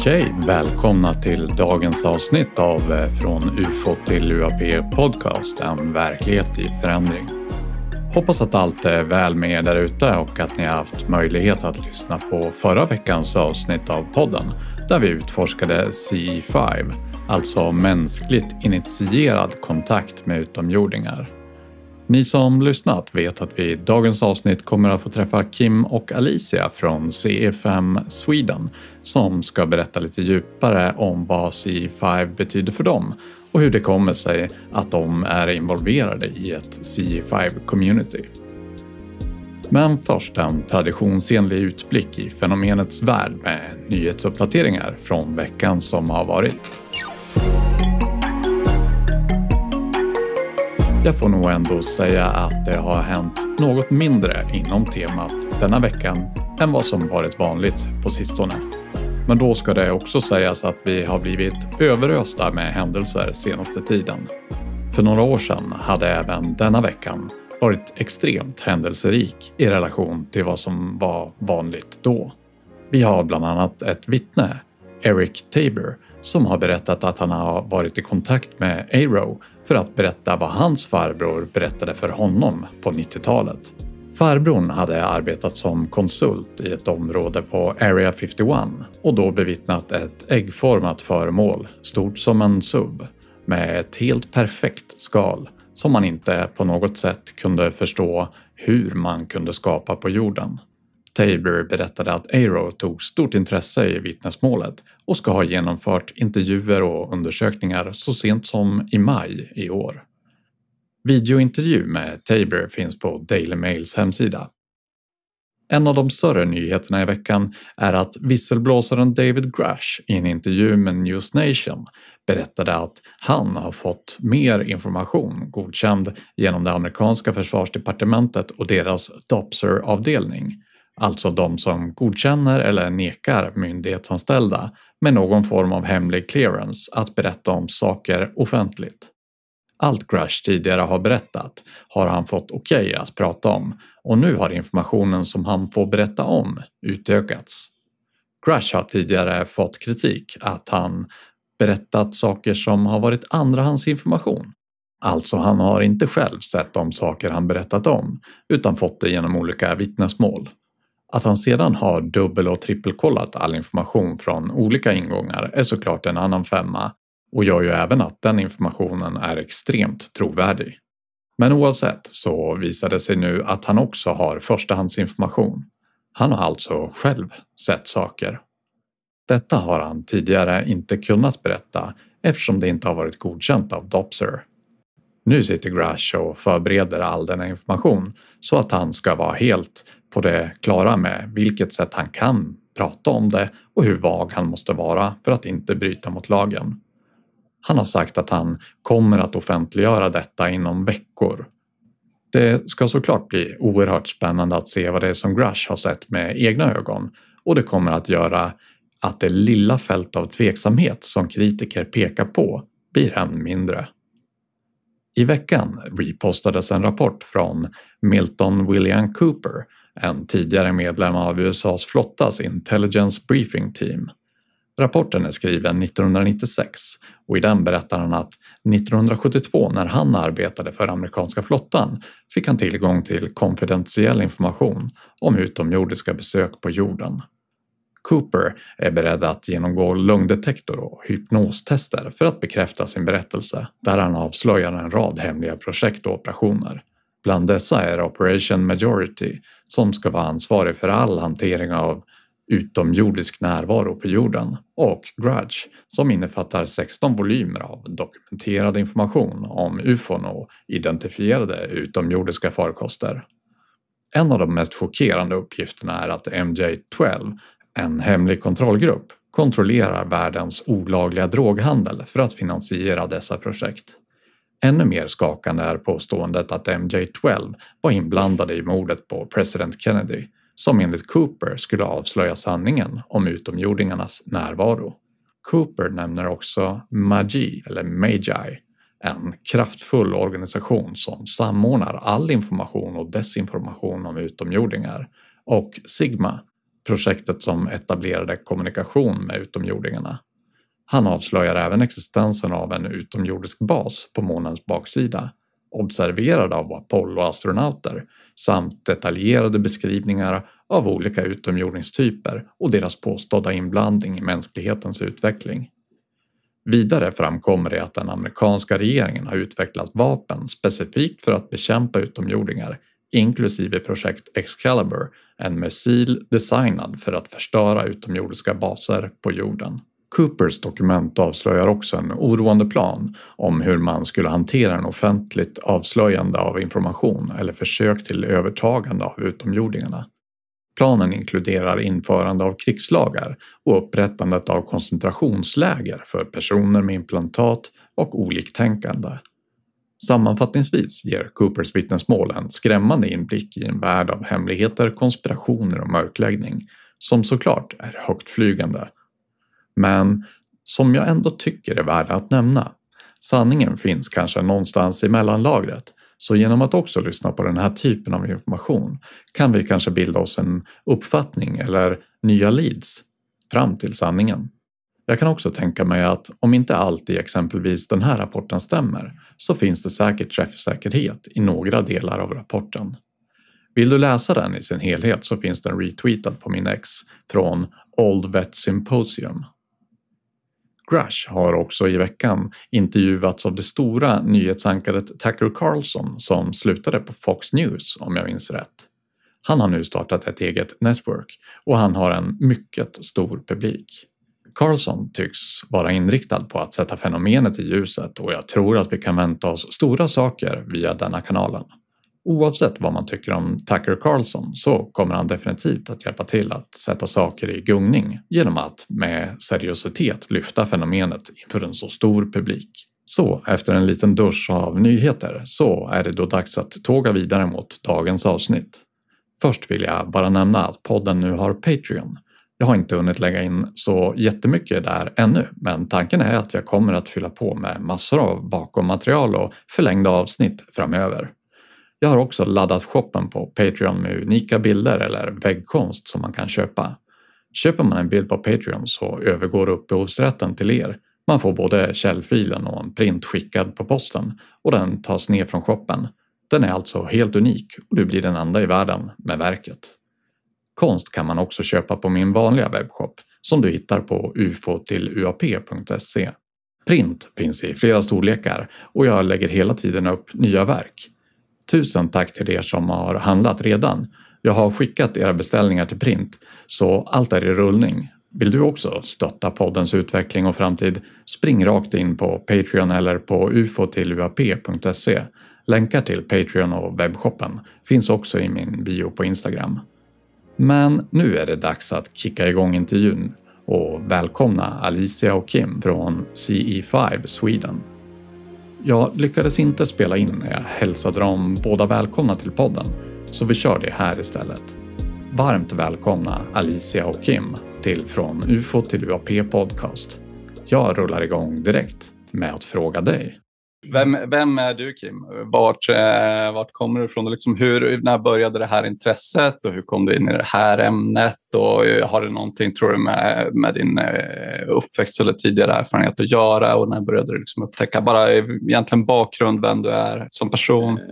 Okej, välkomna till dagens avsnitt av eh, Från UFO till UAP Podcast, en verklighet i förändring. Hoppas att allt är väl med er där ute och att ni har haft möjlighet att lyssna på förra veckans avsnitt av podden där vi utforskade CE5, alltså mänskligt initierad kontakt med utomjordingar. Ni som lyssnat vet att vi i dagens avsnitt kommer att få träffa Kim och Alicia från CE5 Sweden som ska berätta lite djupare om vad CE5 betyder för dem och hur det kommer sig att de är involverade i ett CE5-community. Men först en traditionsenlig utblick i fenomenets värld med nyhetsuppdateringar från veckan som har varit. Jag får nog ändå säga att det har hänt något mindre inom temat denna veckan än vad som varit vanligt på sistone. Men då ska det också sägas att vi har blivit överösta med händelser senaste tiden. För några år sedan hade även denna veckan varit extremt händelserik i relation till vad som var vanligt då. Vi har bland annat ett vittne, Eric Tabor, som har berättat att han har varit i kontakt med Aero för att berätta vad hans farbror berättade för honom på 90-talet. Farbrorn hade arbetat som konsult i ett område på Area 51 och då bevittnat ett äggformat föremål, stort som en SUV, med ett helt perfekt skal som man inte på något sätt kunde förstå hur man kunde skapa på jorden. Tabor berättade att Aero tog stort intresse i vittnesmålet och ska ha genomfört intervjuer och undersökningar så sent som i maj i år. Videointervju med Tabor finns på Daily Mails hemsida. En av de större nyheterna i veckan är att visselblåsaren David Grush i en intervju med News Nation berättade att han har fått mer information godkänd genom det amerikanska försvarsdepartementet och deras Dopser-avdelning alltså de som godkänner eller nekar myndighetsanställda med någon form av hemlig clearance att berätta om saker offentligt. Allt Grush tidigare har berättat har han fått okej okay att prata om och nu har informationen som han får berätta om utökats. Grush har tidigare fått kritik att han berättat saker som har varit andrahandsinformation. Alltså han har inte själv sett de saker han berättat om utan fått det genom olika vittnesmål. Att han sedan har dubbel och trippelkollat all information från olika ingångar är såklart en annan femma och gör ju även att den informationen är extremt trovärdig. Men oavsett så visar det sig nu att han också har förstahandsinformation. Han har alltså själv sett saker. Detta har han tidigare inte kunnat berätta eftersom det inte har varit godkänt av Dopser. Nu sitter Grash och förbereder all denna information så att han ska vara helt på det klara med vilket sätt han kan prata om det och hur vag han måste vara för att inte bryta mot lagen. Han har sagt att han kommer att offentliggöra detta inom veckor. Det ska såklart bli oerhört spännande att se vad det är som Grush har sett med egna ögon och det kommer att göra att det lilla fält av tveksamhet som kritiker pekar på blir än mindre. I veckan repostades en rapport från Milton William Cooper en tidigare medlem av USAs flottas Intelligence Briefing Team. Rapporten är skriven 1996 och i den berättar han att 1972 när han arbetade för amerikanska flottan fick han tillgång till konfidentiell information om utomjordiska besök på jorden. Cooper är beredd att genomgå lögndetektor och hypnostester för att bekräfta sin berättelse där han avslöjar en rad hemliga projekt och operationer. Bland dessa är Operation Majority som ska vara ansvarig för all hantering av utomjordisk närvaro på jorden och Grudge som innefattar 16 volymer av dokumenterad information om ufon och identifierade utomjordiska farkoster. En av de mest chockerande uppgifterna är att MJ-12, en hemlig kontrollgrupp, kontrollerar världens olagliga droghandel för att finansiera dessa projekt. Ännu mer skakande är påståendet att MJ-12 var inblandade i mordet på president Kennedy som enligt Cooper skulle avslöja sanningen om utomjordingarnas närvaro. Cooper nämner också Magi, eller Magi, en kraftfull organisation som samordnar all information och desinformation om utomjordingar och Sigma, projektet som etablerade kommunikation med utomjordingarna. Han avslöjar även existensen av en utomjordisk bas på månens baksida, observerad av Apollo-astronauter samt detaljerade beskrivningar av olika utomjordingstyper och deras påstådda inblandning i mänsklighetens utveckling. Vidare framkommer det att den amerikanska regeringen har utvecklat vapen specifikt för att bekämpa utomjordingar, inklusive projekt Excalibur, en missil designad för att förstöra utomjordiska baser på jorden. Coopers dokument avslöjar också en oroande plan om hur man skulle hantera en offentligt avslöjande av information eller försök till övertagande av utomjordingarna. Planen inkluderar införande av krigslagar och upprättandet av koncentrationsläger för personer med implantat och oliktänkande. Sammanfattningsvis ger Coopers vittnesmål en skrämmande inblick i en värld av hemligheter, konspirationer och mörkläggning som såklart är högtflygande men som jag ändå tycker är värda att nämna. Sanningen finns kanske någonstans i mellanlagret så genom att också lyssna på den här typen av information kan vi kanske bilda oss en uppfattning eller nya leads fram till sanningen. Jag kan också tänka mig att om inte allt i exempelvis den här rapporten stämmer så finns det säkert träffsäkerhet i några delar av rapporten. Vill du läsa den i sin helhet så finns den retweetad på min ex från Old Vet Symposium Grush har också i veckan intervjuats av det stora nyhetsankaret Tucker Carlson som slutade på Fox News om jag minns rätt. Han har nu startat ett eget network och han har en mycket stor publik. Carlson tycks vara inriktad på att sätta fenomenet i ljuset och jag tror att vi kan vänta oss stora saker via denna kanalen. Oavsett vad man tycker om Tucker Carlson så kommer han definitivt att hjälpa till att sätta saker i gungning genom att med seriositet lyfta fenomenet inför en så stor publik. Så efter en liten dusch av nyheter så är det då dags att tåga vidare mot dagens avsnitt. Först vill jag bara nämna att podden nu har Patreon. Jag har inte hunnit lägga in så jättemycket där ännu, men tanken är att jag kommer att fylla på med massor av bakommaterial och förlängda avsnitt framöver. Jag har också laddat shoppen på Patreon med unika bilder eller väggkonst som man kan köpa. Köper man en bild på Patreon så övergår upphovsrätten till er. Man får både källfilen och en print skickad på posten och den tas ner från shoppen. Den är alltså helt unik och du blir den enda i världen med verket. Konst kan man också köpa på min vanliga webbshop som du hittar på ufotilluap.se. Print finns i flera storlekar och jag lägger hela tiden upp nya verk. Tusen tack till er som har handlat redan. Jag har skickat era beställningar till print så allt är i rullning. Vill du också stötta poddens utveckling och framtid? Spring rakt in på Patreon eller på ufotilluap.se. Länkar till Patreon och webbshoppen finns också i min bio på Instagram. Men nu är det dags att kicka igång intervjun och välkomna Alicia och Kim från CE5 Sweden. Jag lyckades inte spela in när jag hälsade dem båda välkomna till podden, så vi kör det här istället. Varmt välkomna Alicia och Kim till Från UFO till UAP Podcast. Jag rullar igång direkt med att fråga dig. Vem, vem är du Kim? Vart, eh, vart kommer du ifrån? liksom hur, när började det här intresset och hur kom du in i det här ämnet? Och eh, har det någonting, tror du, med, med din eh, uppväxt eller tidigare erfarenhet att göra? Och när började du liksom upptäcka, bara egentligen bakgrund, vem du är som person? Eh,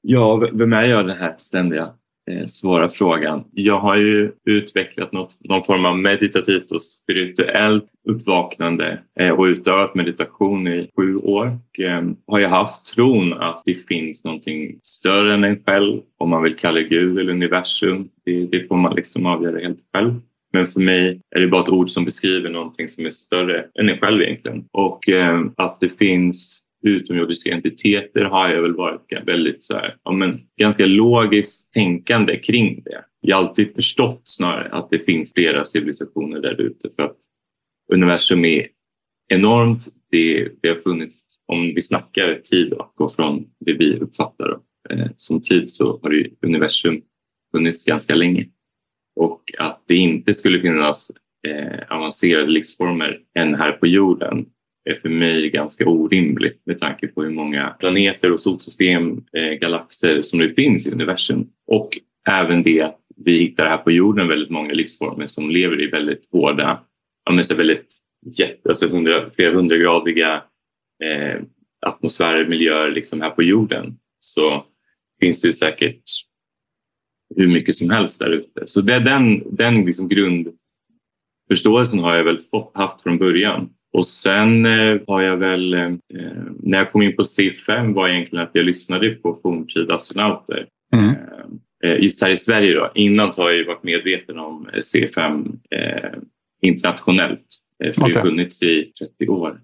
ja, vem är jag den här ständiga Eh, svåra frågan. Jag har ju utvecklat något, någon form av meditativt och spirituellt uppvaknande eh, och utövat meditation i sju år. Och, eh, har jag haft tron att det finns någonting större än en själv, om man vill kalla det Gud eller universum. Det, det får man liksom avgöra helt själv. Men för mig är det bara ett ord som beskriver någonting som är större än en själv egentligen. Och eh, att det finns utomjordiska entiteter har jag väl varit väldigt så här, ja, men, ganska logiskt tänkande kring det. Jag har alltid förstått snarare att det finns flera civilisationer där ute för att universum är enormt. Det, det har funnits, om vi snackar tid och från det vi uppfattar eh, som tid så har ju universum funnits ganska länge. Och att det inte skulle finnas eh, avancerade livsformer än här på jorden är för mig ganska orimligt med tanke på hur många planeter och solsystem, eh, galaxer som det finns i universum. Och även det att vi hittar här på jorden väldigt många livsformer som lever i väldigt hårda, ja, så väldigt jätte, alltså hundra, flera hundragradiga eh, atmosfärer, miljöer liksom här på jorden så finns det ju säkert hur mycket som helst där ute. Så det, den, den liksom grundförståelsen har jag väl fått, haft från början. Och sen eh, har jag väl, eh, när jag kom in på C5 var egentligen att jag lyssnade på forntida astronauter. Mm. Eh, eh, just här i Sverige då. Innan har jag varit medveten om eh, C5 eh, internationellt. För okay. det har funnits i 30 år.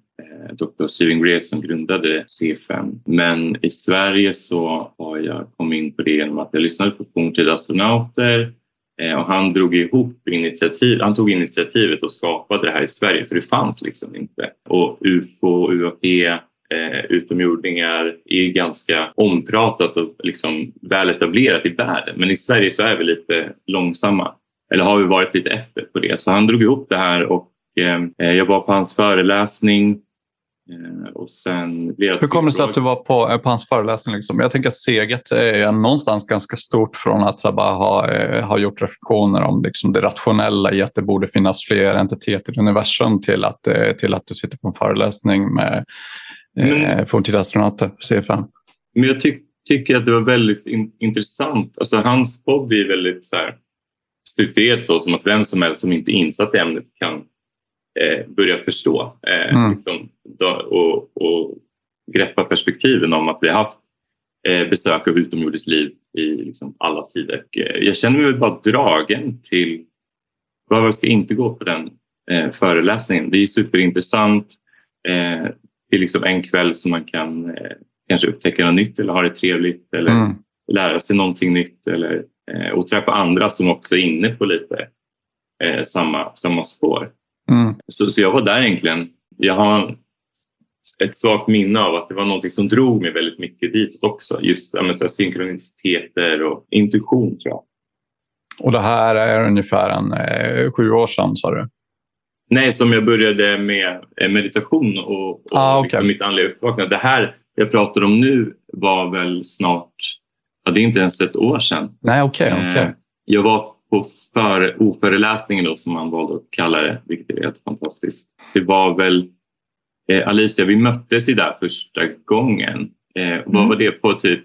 Dr. Steven Greer som grundade C5. Men i Sverige så har jag kommit in på det genom att jag lyssnade på forntida astronauter Eh, och han drog ihop initiativ, han tog initiativet och skapade det här i Sverige för det fanns liksom inte. Och UFO, UAP, eh, utomjordingar är ganska ompratat och liksom väl etablerat i världen. Men i Sverige så är vi lite långsamma, eller har vi varit lite efter på det. Så han drog ihop det här och eh, jag var på hans föreläsning och sen Hur kommer det sig att du var på, eh, på hans föreläsning? Liksom? Jag tänker att Seget är någonstans ganska stort från att så bara ha, eh, ha gjort reflektioner om liksom det rationella i att det borde finnas fler entiteter i universum till att, till att du sitter på en föreläsning med eh, forntida astronauter, C5. Men jag ty tycker att det var väldigt in intressant. Alltså, hans podd är väldigt så här, strukturerat så som att vem som helst som inte är insatt i ämnet kan eh, börja förstå eh, mm. liksom, då, och, och, greppa perspektiven om att vi har haft eh, besök av utomjordiskt liv i liksom, alla tider. Eh, jag känner mig bara dragen till varför ska inte gå på den eh, föreläsningen? Det är superintressant. Eh, det är liksom en kväll som man kan eh, kanske upptäcka något nytt eller ha det trevligt eller mm. lära sig någonting nytt eller, eh, och träffa andra som också är inne på lite samma, samma spår. Mm. Så, så jag var där egentligen. Jag har ett svagt minne av att det var något som drog mig väldigt mycket dit också. Just ja, så synkroniciteter och intuition tror jag. Och det här är ungefär en, eh, sju år sedan sa du? Nej, som jag började med eh, meditation och, och ah, okay. liksom mitt andliga uppvaknande. Det här jag pratar om nu var väl snart, ja, det är inte ens ett år sedan. Nej. Okay, okay. eh, jag var på för, oföreläsningen då, som man valde att kalla det, vilket är helt fantastiskt. Det var väl eh, Alicia, vi möttes ju där första gången. Eh, mm. Vad var det på typ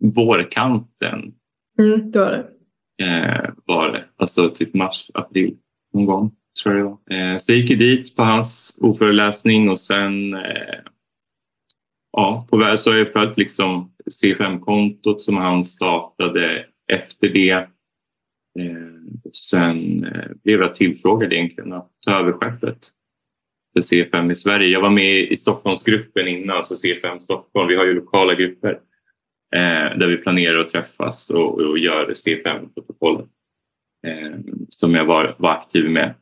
vårkanten? Mm, det var det. Eh, var det. Alltså typ mars, april någon gång tror jag det var. Eh, så jag gick dit på hans oföreläsning och sen eh, ja, på väg så har jag följt liksom C5-kontot som han startade efter det Eh, sen eh, blev jag tillfrågad egentligen att ta över skeppet för C5 i Sverige. Jag var med i Stockholmsgruppen innan, alltså C5 Stockholm. Vi har ju lokala grupper eh, där vi planerar att träffas och, och gör C5-protokollet som jag var, var aktiv med,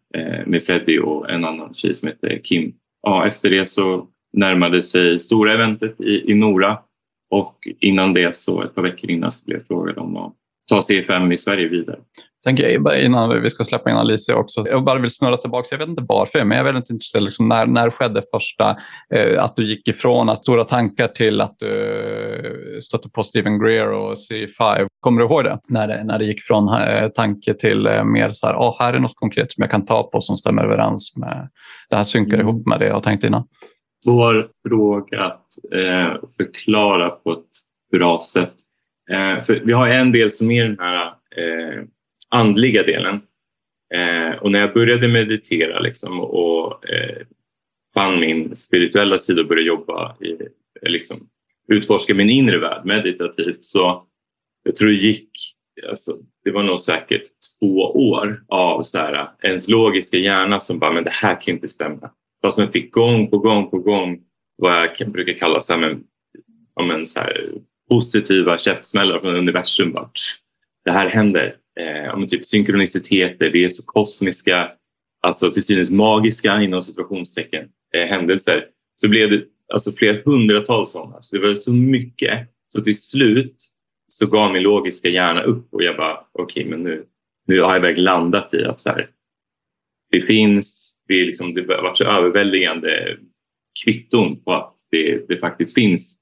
med Freddy och en annan tjej som heter Kim. Ja, efter det så närmade sig stora eventet i, i Nora och innan det, så ett par veckor innan, så blev jag frågad om att ta C5 i Sverige vidare. En grej bara innan vi ska släppa in Alicia också. Jag bara vill snurra tillbaka, jag vet inte varför, men jag är väldigt intresserad. Liksom, när, när skedde första, eh, att du gick ifrån att stora tankar till att du eh, stötte på Steven Greer och C5? Kommer du ihåg det? När det, när det gick från eh, tanke till eh, mer så här, oh, här är något konkret som jag kan ta på som stämmer överens med, det här synkar mm. ihop med det jag tänkt innan. Svår fråga att eh, förklara på ett bra sätt. Eh, för vi har en del som är den här eh, andliga delen. Eh, och när jag började meditera liksom, och eh, fann min spirituella sida och började jobba, i, liksom, utforska min inre värld meditativt så jag tror det gick, alltså, det var nog säkert två år av så här, ens logiska hjärna som bara, men det här kan inte stämma. Fast man fick gång på gång på gång vad jag brukar kalla så här, men, om en så här, positiva käftsmällar från universum. Bara, det här händer. Eh, typ synkroniciteter, det är så kosmiska, alltså till synes magiska inom situationstecken eh, händelser. Så blev det alltså flera hundratals sådana. Så det var så mycket. Så till slut så gav min logiska hjärna upp och jag bara okej, okay, men nu, nu har jag verkligen landat i att så här, det finns, det, är liksom, det har varit så överväldigande kvitton på att det, det faktiskt finns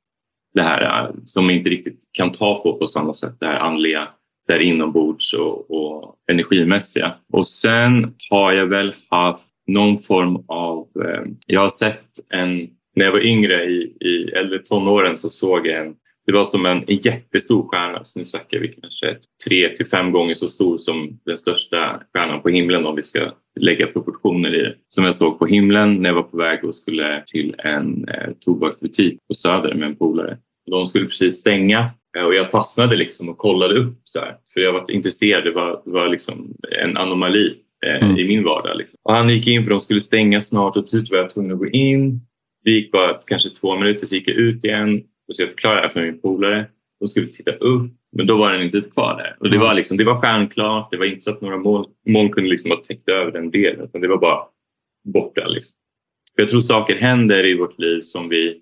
det här eh, som man inte riktigt kan ta på på samma sätt, det här andliga där inombords och, och energimässiga. Och sen har jag väl haft någon form av... Eh, jag har sett en... När jag var yngre i, i äldre tonåren så såg jag en det var som en, en jättestor stjärna, så nu snackar vi kanske tre till fem gånger så stor som den största stjärnan på himlen om vi ska lägga proportioner i det. Som jag såg på himlen när jag var på väg och skulle till en eh, tobaksbutik på Söder med en polare. De skulle precis stänga eh, och jag fastnade liksom och kollade upp så här, för jag var intresserad. Det var, det var liksom en anomali eh, mm. i min vardag. Liksom. Och han gick in för de skulle stänga snart och till slut var jag tvungen att gå in. Det gick bara kanske två minuter så gick jag ut igen och så jag förklarade för min polare. De skulle titta upp, men då var den inte kvar där. Och det, var liksom, det var stjärnklart, det var inte så att några moln, moln kunde liksom ha täckt över den delen. Utan det var bara borta. Liksom. Jag tror saker händer i vårt liv som vi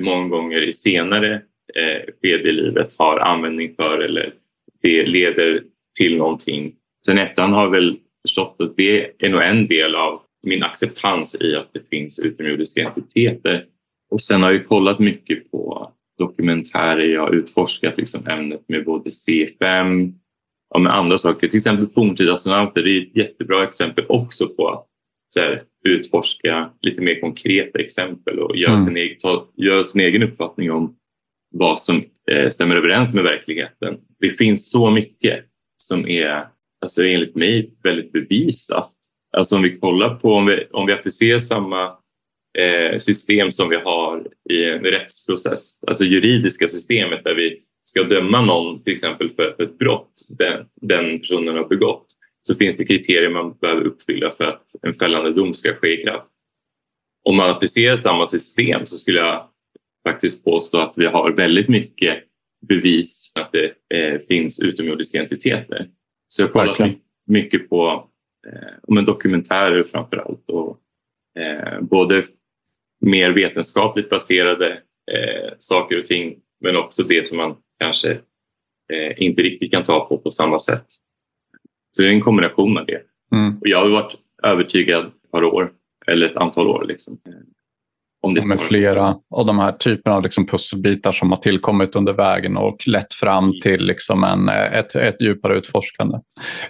många gånger i senare eh, skede i livet har användning för eller det leder till någonting. Sen efterhand har jag väl förstått att det är nog en del av min acceptans i att det finns utomjordiska entiteter och sen har jag kollat mycket på dokumentärer. Jag har utforskat liksom ämnet med både C5 och med andra saker. Till exempel forntidastronater. Det är ett jättebra exempel också på att här, utforska lite mer konkreta exempel och göra, mm. sin, egen, ta, göra sin egen uppfattning om vad som eh, stämmer överens med verkligheten. Det finns så mycket som är alltså enligt mig väldigt bevisat. Alltså om vi kollar på om vi, om vi applicerar samma eh, system som vi har i en rättsprocess, alltså juridiska systemet där vi ska döma någon till exempel för, för ett brott den, den personen har begått så finns det kriterier man behöver uppfylla för att en fällande dom ska ske i kraft. Om man applicerar samma system så skulle jag faktiskt påstå att vi har väldigt mycket bevis att det eh, finns utomjordiska entiteter. Så jag har kollat mycket på eh, dokumentärer framför allt och eh, både mer vetenskapligt baserade eh, saker och ting men också det som man kanske eh, inte riktigt kan ta på på samma sätt. Så det är en kombination av det. Mm. Och jag har varit övertygad ett par år, eller ett antal år. Liksom. Om det med flera av de här typerna av liksom pusselbitar som har tillkommit under vägen och lett fram mm. till liksom en, ett, ett djupare utforskande.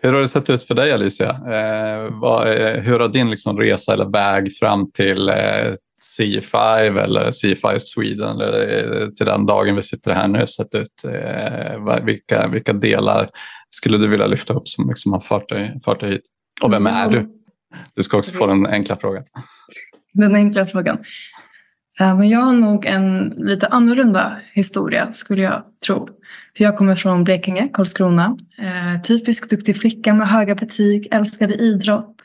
Hur har det sett ut för dig Alicia? Eh, vad, hur har din liksom resa eller väg fram till eh, C5 eller C5 Sweden eller eh, till den dagen vi sitter här nu sett ut? Eh, vilka, vilka delar skulle du vilja lyfta upp som liksom har fört dig, fört dig hit? Och vem är du? Du ska också få den enkla frågan. Den enkla frågan. Eh, men jag har nog en lite annorlunda historia skulle jag tro. För jag kommer från Blekinge, Karlskrona. Typisk duktig flicka med höga betyg, älskade idrott.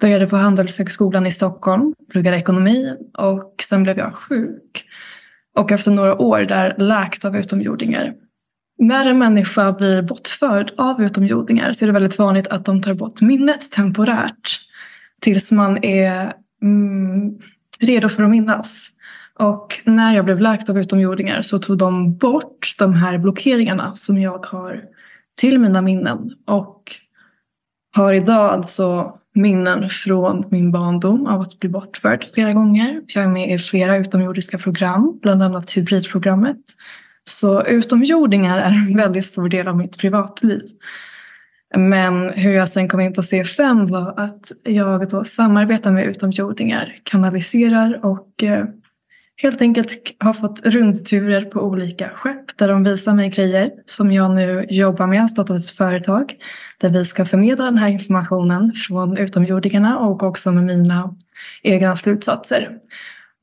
Började på Handelshögskolan i Stockholm, pluggade ekonomi och sen blev jag sjuk. Och efter några år där läkt av utomjordingar. När en människa blir bortförd av utomjordingar så är det väldigt vanligt att de tar bort minnet temporärt tills man är mm, redo för att minnas. Och när jag blev läkt av utomjordingar så tog de bort de här blockeringarna som jag har till mina minnen. Och har idag alltså minnen från min barndom av att bli bortförd flera gånger. Jag är med i flera utomjordiska program, bland annat hybridprogrammet. Så utomjordingar är en väldigt stor del av mitt privatliv. Men hur jag sen kom in på C5 var att jag då samarbetar med utomjordingar, kanaliserar och eh, helt enkelt har fått rundturer på olika skepp där de visar mig grejer som jag nu jobbar med. Jag har startat ett företag där vi ska förmedla den här informationen från utomjordingarna och också med mina egna slutsatser.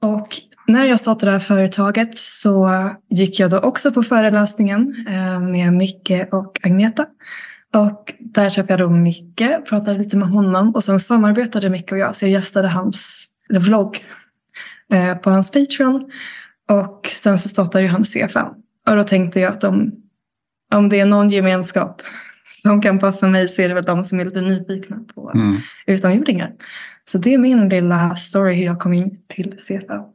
Och när jag startade det här företaget så gick jag då också på föreläsningen eh, med Micke och Agneta. Och där träffade jag då Micke, pratade lite med honom och sen samarbetade Micke och jag så jag gästade hans vlogg eh, på hans Patreon. Och sen så startade han C5. Och då tänkte jag att om, om det är någon gemenskap som kan passa mig så är det väl de som är lite nyfikna på mm. utomjordingar. Så det är min lilla story hur jag kom in till C5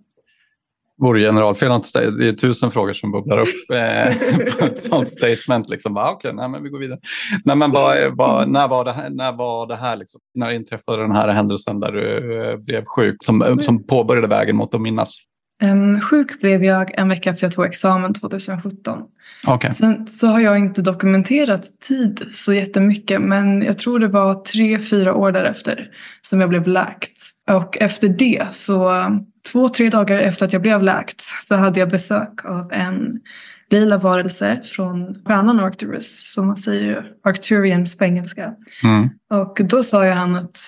vore generalfel det är tusen frågor som bubblar upp eh, på ett sånt statement. Liksom. Okej, okay, nej, men vi går vidare. Nej, men bara, bara, när var det här? När, var det här liksom? när inträffade den här händelsen där du eh, blev sjuk som, som påbörjade vägen mot att minnas? Um, sjuk blev jag en vecka efter jag tog examen 2017. Okay. Sen så har jag inte dokumenterat tid så jättemycket men jag tror det var tre, fyra år därefter som jag blev läkt. Och efter det, så två, tre dagar efter att jag blev läkt så hade jag besök av en lila varelse från stjärnan Arcturus, som man säger Arcturians på engelska. Mm. Och då sa jag han att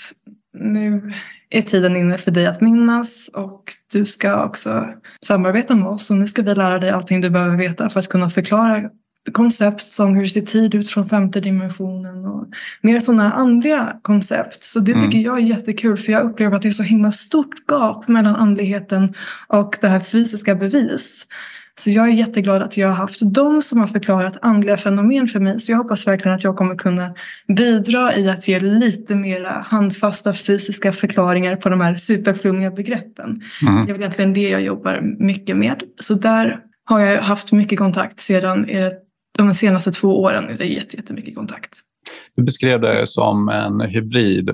nu är tiden inne för dig att minnas och du ska också samarbeta med oss och nu ska vi lära dig allting du behöver veta för att kunna förklara koncept som hur ser tid ut från femte dimensionen och mer sådana andliga koncept. Så det tycker mm. jag är jättekul för jag upplever att det är så himla stort gap mellan andligheten och det här fysiska bevis. Så jag är jätteglad att jag har haft dem som har förklarat andliga fenomen för mig. Så jag hoppas verkligen att jag kommer kunna bidra i att ge lite mera handfasta fysiska förklaringar på de här superflummiga begreppen. Mm. Det är väl egentligen det jag jobbar mycket med. Så där har jag haft mycket kontakt sedan de senaste två åren. Är det jättemycket kontakt. Du beskrev det som en hybrid.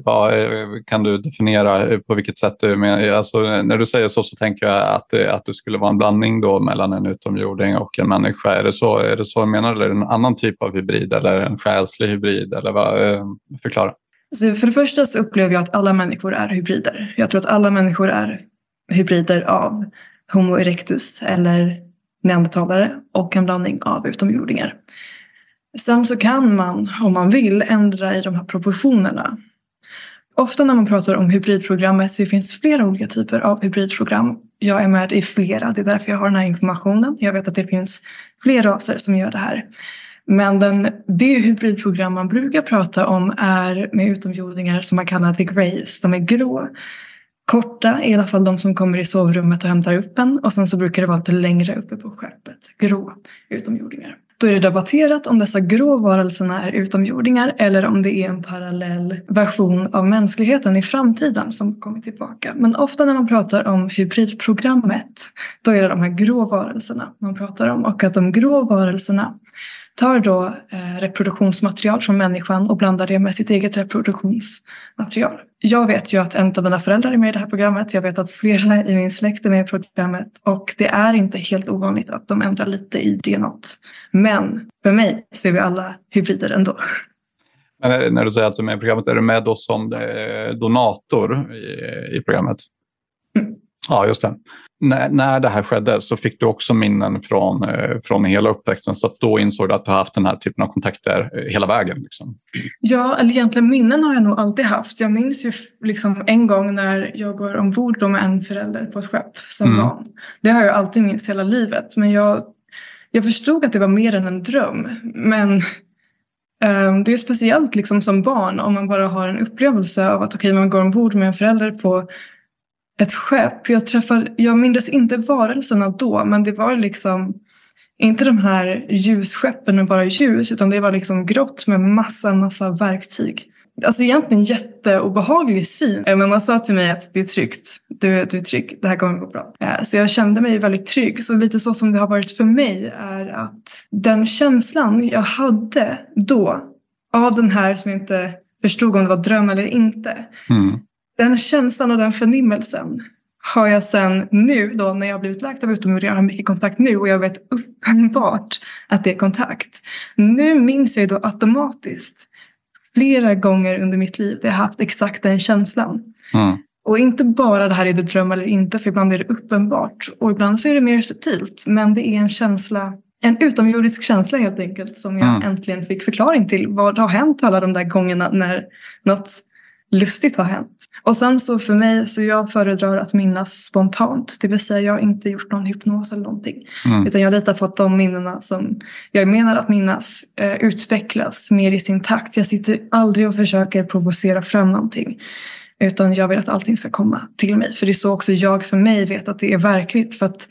Kan du definiera på vilket sätt du menar? Alltså, när du säger så så tänker jag att, att du skulle vara en blandning då mellan en utomjording och en människa. Är det så, är det så du menar eller är det en annan typ av hybrid eller en själslig hybrid? Eller vad, eh, förklara. Så för det första så upplever jag att alla människor är hybrider. Jag tror att alla människor är hybrider av Homo erectus eller neandertalare och en blandning av utomjordingar. Sen så kan man, om man vill, ändra i de här proportionerna. Ofta när man pratar om hybridprogrammet så finns flera olika typer av hybridprogram. Jag är med i flera, det är därför jag har den här informationen. Jag vet att det finns fler raser som gör det här. Men den, det hybridprogram man brukar prata om är med utomjordingar som man kallar the greys, de är grå. Korta, i alla fall de som kommer i sovrummet och hämtar upp en. Och sen så brukar det vara lite längre uppe på skeppet, grå utomjordingar. Då är det debatterat om dessa grå varelserna är utomjordingar eller om det är en parallell version av mänskligheten i framtiden som kommer tillbaka. Men ofta när man pratar om hybridprogrammet då är det de här grå varelserna man pratar om och att de grå varelserna tar då eh, reproduktionsmaterial från människan och blandar det med sitt eget reproduktionsmaterial. Jag vet ju att en av mina föräldrar är med i det här programmet. Jag vet att flera i min släkt är med i programmet och det är inte helt ovanligt att de ändrar lite i DNA. Men för mig så är vi alla hybrider ändå. Men när du säger att du är med i programmet, är du med då som eh, donator i, i programmet? Ja, just det när, när det här skedde så fick du också minnen från, eh, från hela uppväxten så att då insåg du att du har haft den här typen av kontakter eh, hela vägen. Liksom. Ja, eller egentligen minnen har jag nog alltid haft. Jag minns ju liksom en gång när jag går ombord med en förälder på ett skepp som mm. barn. Det har jag alltid minst hela livet. Men jag, jag förstod att det var mer än en dröm. Men um, det är speciellt liksom som barn om man bara har en upplevelse av att okay, man går ombord med en förälder på ett skepp. Jag, träffade, jag mindes inte varelserna då, men det var liksom inte de här ljusskeppen med bara ljus, utan det var liksom grått med massa, massa verktyg. Alltså egentligen jätteobehaglig syn. Eh, men man sa till mig att det är tryggt. Du, du är trygg, det här kommer gå bra. Eh, så jag kände mig väldigt trygg. Så lite så som det har varit för mig är att den känslan jag hade då av den här som jag inte förstod om det var dröm eller inte. Mm. Den känslan och den förnimmelsen har jag sen nu då när jag blivit läkt av utomjordingar har mycket kontakt nu och jag vet uppenbart att det är kontakt. Nu minns jag då automatiskt flera gånger under mitt liv där jag haft exakt den känslan. Mm. Och inte bara det här är det dröm eller inte för ibland är det uppenbart och ibland så är det mer subtilt men det är en känsla en utomjordisk känsla helt enkelt som jag mm. äntligen fick förklaring till. Vad har hänt alla de där gångerna när något lustigt har hänt. Och sen så för mig så jag föredrar att minnas spontant. Det vill säga jag har inte gjort någon hypnos eller någonting. Mm. Utan jag litar på att de minnena som jag menar att minnas eh, utvecklas mer i sin takt. Jag sitter aldrig och försöker provocera fram någonting. Utan jag vill att allting ska komma till mig. För det är så också jag för mig vet att det är verkligt. För att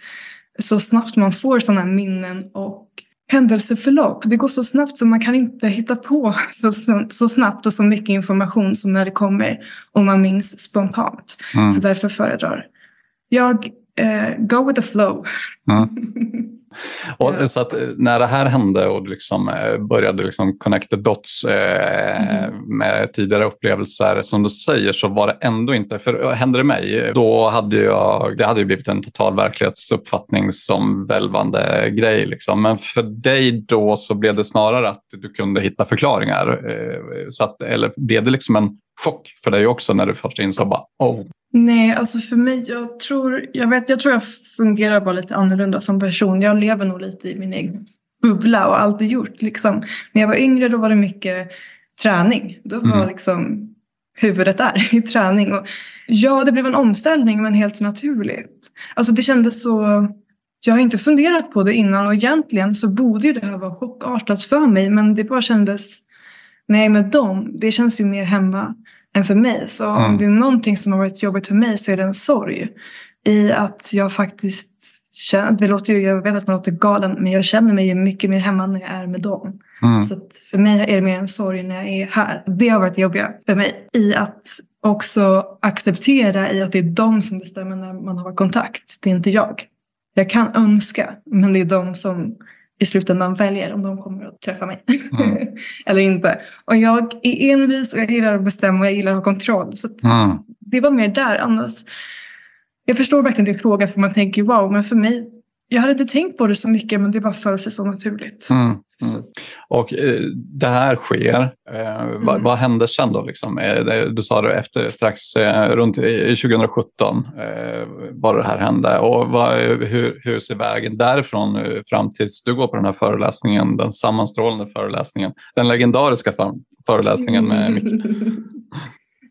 så snabbt man får sådana minnen och händelseförlopp. Det går så snabbt så man kan inte hitta på så, så snabbt och så mycket information som när det kommer och man minns spontant. Mm. Så därför föredrar jag eh, go with the flow. Mm. Och, ja. Så eh, när det här hände och liksom eh, började liksom connect the dots eh, mm. med tidigare upplevelser, som du säger, så var det ändå inte, för hände det mig, då hade jag, det hade ju blivit en total verklighetsuppfattning som välvande grej. Liksom. Men för dig då så blev det snarare att du kunde hitta förklaringar. Eh, så att, eller blev det liksom en chock för dig också när du först insåg bara oh. Nej, alltså för mig, jag tror jag, vet, jag tror jag fungerar bara lite annorlunda som person. Jag lever nog lite i min egen bubbla och alltid gjort. Liksom. När jag var yngre då var det mycket träning. Då var mm. liksom huvudet där i träning. Och ja, det blev en omställning men helt naturligt. Alltså det kändes så... Jag har inte funderat på det innan och egentligen så borde ju det här vara chockartat för mig men det bara kändes Nej, med dem, det känns ju mer hemma än för mig. Så mm. om det är någonting som har varit jobbigt för mig så är det en sorg. I att jag faktiskt känner, det låter ju, jag vet att man låter galen, men jag känner mig mycket mer hemma när jag är med dem. Mm. Så för mig är det mer en sorg när jag är här. Det har varit jobbiga för mig. I att också acceptera i att det är de som bestämmer när man har kontakt. Det är inte jag. Jag kan önska, men det är de som i slutändan väljer om de kommer att träffa mig mm. eller inte. Och jag är envis och jag gillar att bestämma och jag gillar att ha kontroll. Så mm. Det var mer där. Annars, jag förstår verkligen din fråga för man tänker wow, men för mig jag hade inte tänkt på det så mycket men det bara föll sig så naturligt. Mm, mm. Och eh, det här sker. Eh, mm. vad, vad hände sen då? Liksom? Eh, du sa det efter, strax eh, runt 2017 eh, var det här hände. Och vad, hur, hur ser vägen därifrån eh, fram tills du går på den här föreläsningen, den sammanstrålande föreläsningen, den legendariska föreläsningen med Micke?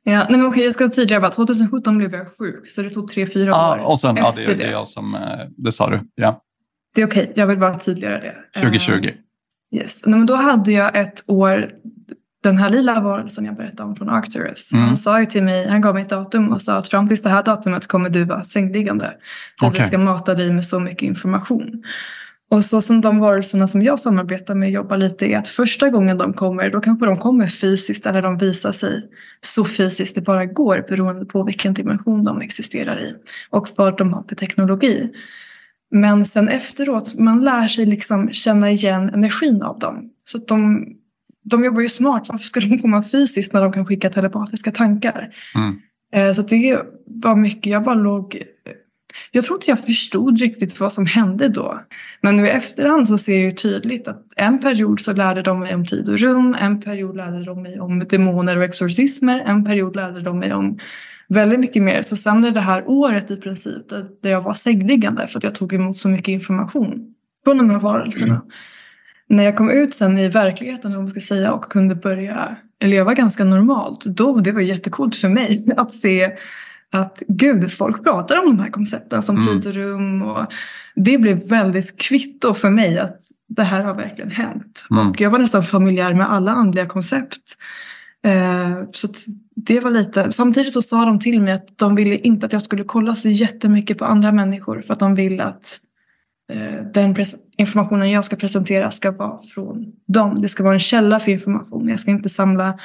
Ja, nej men okej, jag ska tydligare bara. 2017 blev jag sjuk, så det tog tre, fyra ah, år och sen, efter ja, det. Det är jag som, eh, det sa du. Ja. Det är okej, jag vill bara tydliggöra det. 2020. Uh, eh, yes, nej, men då hade jag ett år, den här lila varelsen jag berättade om från Arcturus. Mm. Han sa ju till mig, han gav mig ett datum och sa att fram till det här datumet kommer du vara sängliggande. Okay. vi ska mata dig med så mycket information. Och så som de varelserna som jag samarbetar med jobbar lite är att första gången de kommer då kanske de kommer fysiskt eller de visar sig så fysiskt det bara går beroende på vilken dimension de existerar i och vad de har för teknologi. Men sen efteråt, man lär sig liksom känna igen energin av dem. Så de, de jobbar ju smart, varför ska de komma fysiskt när de kan skicka telepatiska tankar? Mm. Eh, så det var mycket, jag bara låg jag tror inte jag förstod riktigt vad som hände då. Men nu i efterhand så ser jag ju tydligt att en period så lärde de mig om tid och rum, en period lärde de mig om demoner och exorcismer, en period lärde de mig om väldigt mycket mer. Så sen är det här året i princip där jag var sängliggande för att jag tog emot så mycket information från de här varelserna. Mm. När jag kom ut sen i verkligheten, om man ska säga, och kunde börja leva ganska normalt, då det var jättekult för mig att se att gud, folk pratar om de här koncepten som mm. tid och rum. Och det blev väldigt kvitto för mig att det här har verkligen hänt. Mm. Och jag var nästan familjär med alla andliga koncept. Eh, så det var lite, samtidigt så sa de till mig att de ville inte att jag skulle kolla så jättemycket på andra människor för att de vill att eh, den informationen jag ska presentera ska vara från dem. Det ska vara en källa för information. Jag ska inte samla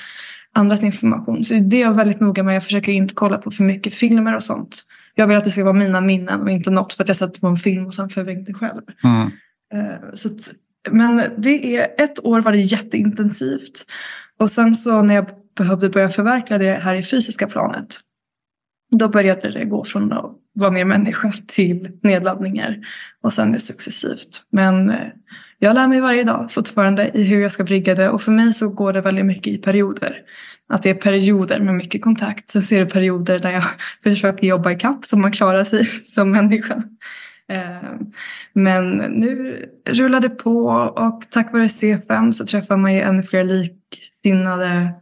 andras information. Så det är jag väldigt noga med. Jag försöker inte kolla på för mycket filmer och sånt. Jag vill att det ska vara mina minnen och inte något för att jag sätter på en film och sen förvänkte själv. Mm. Eh, så att, men det är, ett år var det jätteintensivt. Och sen så när jag behövde börja förverkliga det här i fysiska planet. Då började det gå från att vara mer människa till nedladdningar. Och sen det successivt. Men eh, jag lär mig varje dag fortfarande i hur jag ska brygga det och för mig så går det väldigt mycket i perioder. Att det är perioder med mycket kontakt. Sen så är det perioder där jag försöker jobba i kapp så man klarar sig som människa. Eh, men nu rullar det på och tack vare C5 så träffar man ju ännu fler liksinnade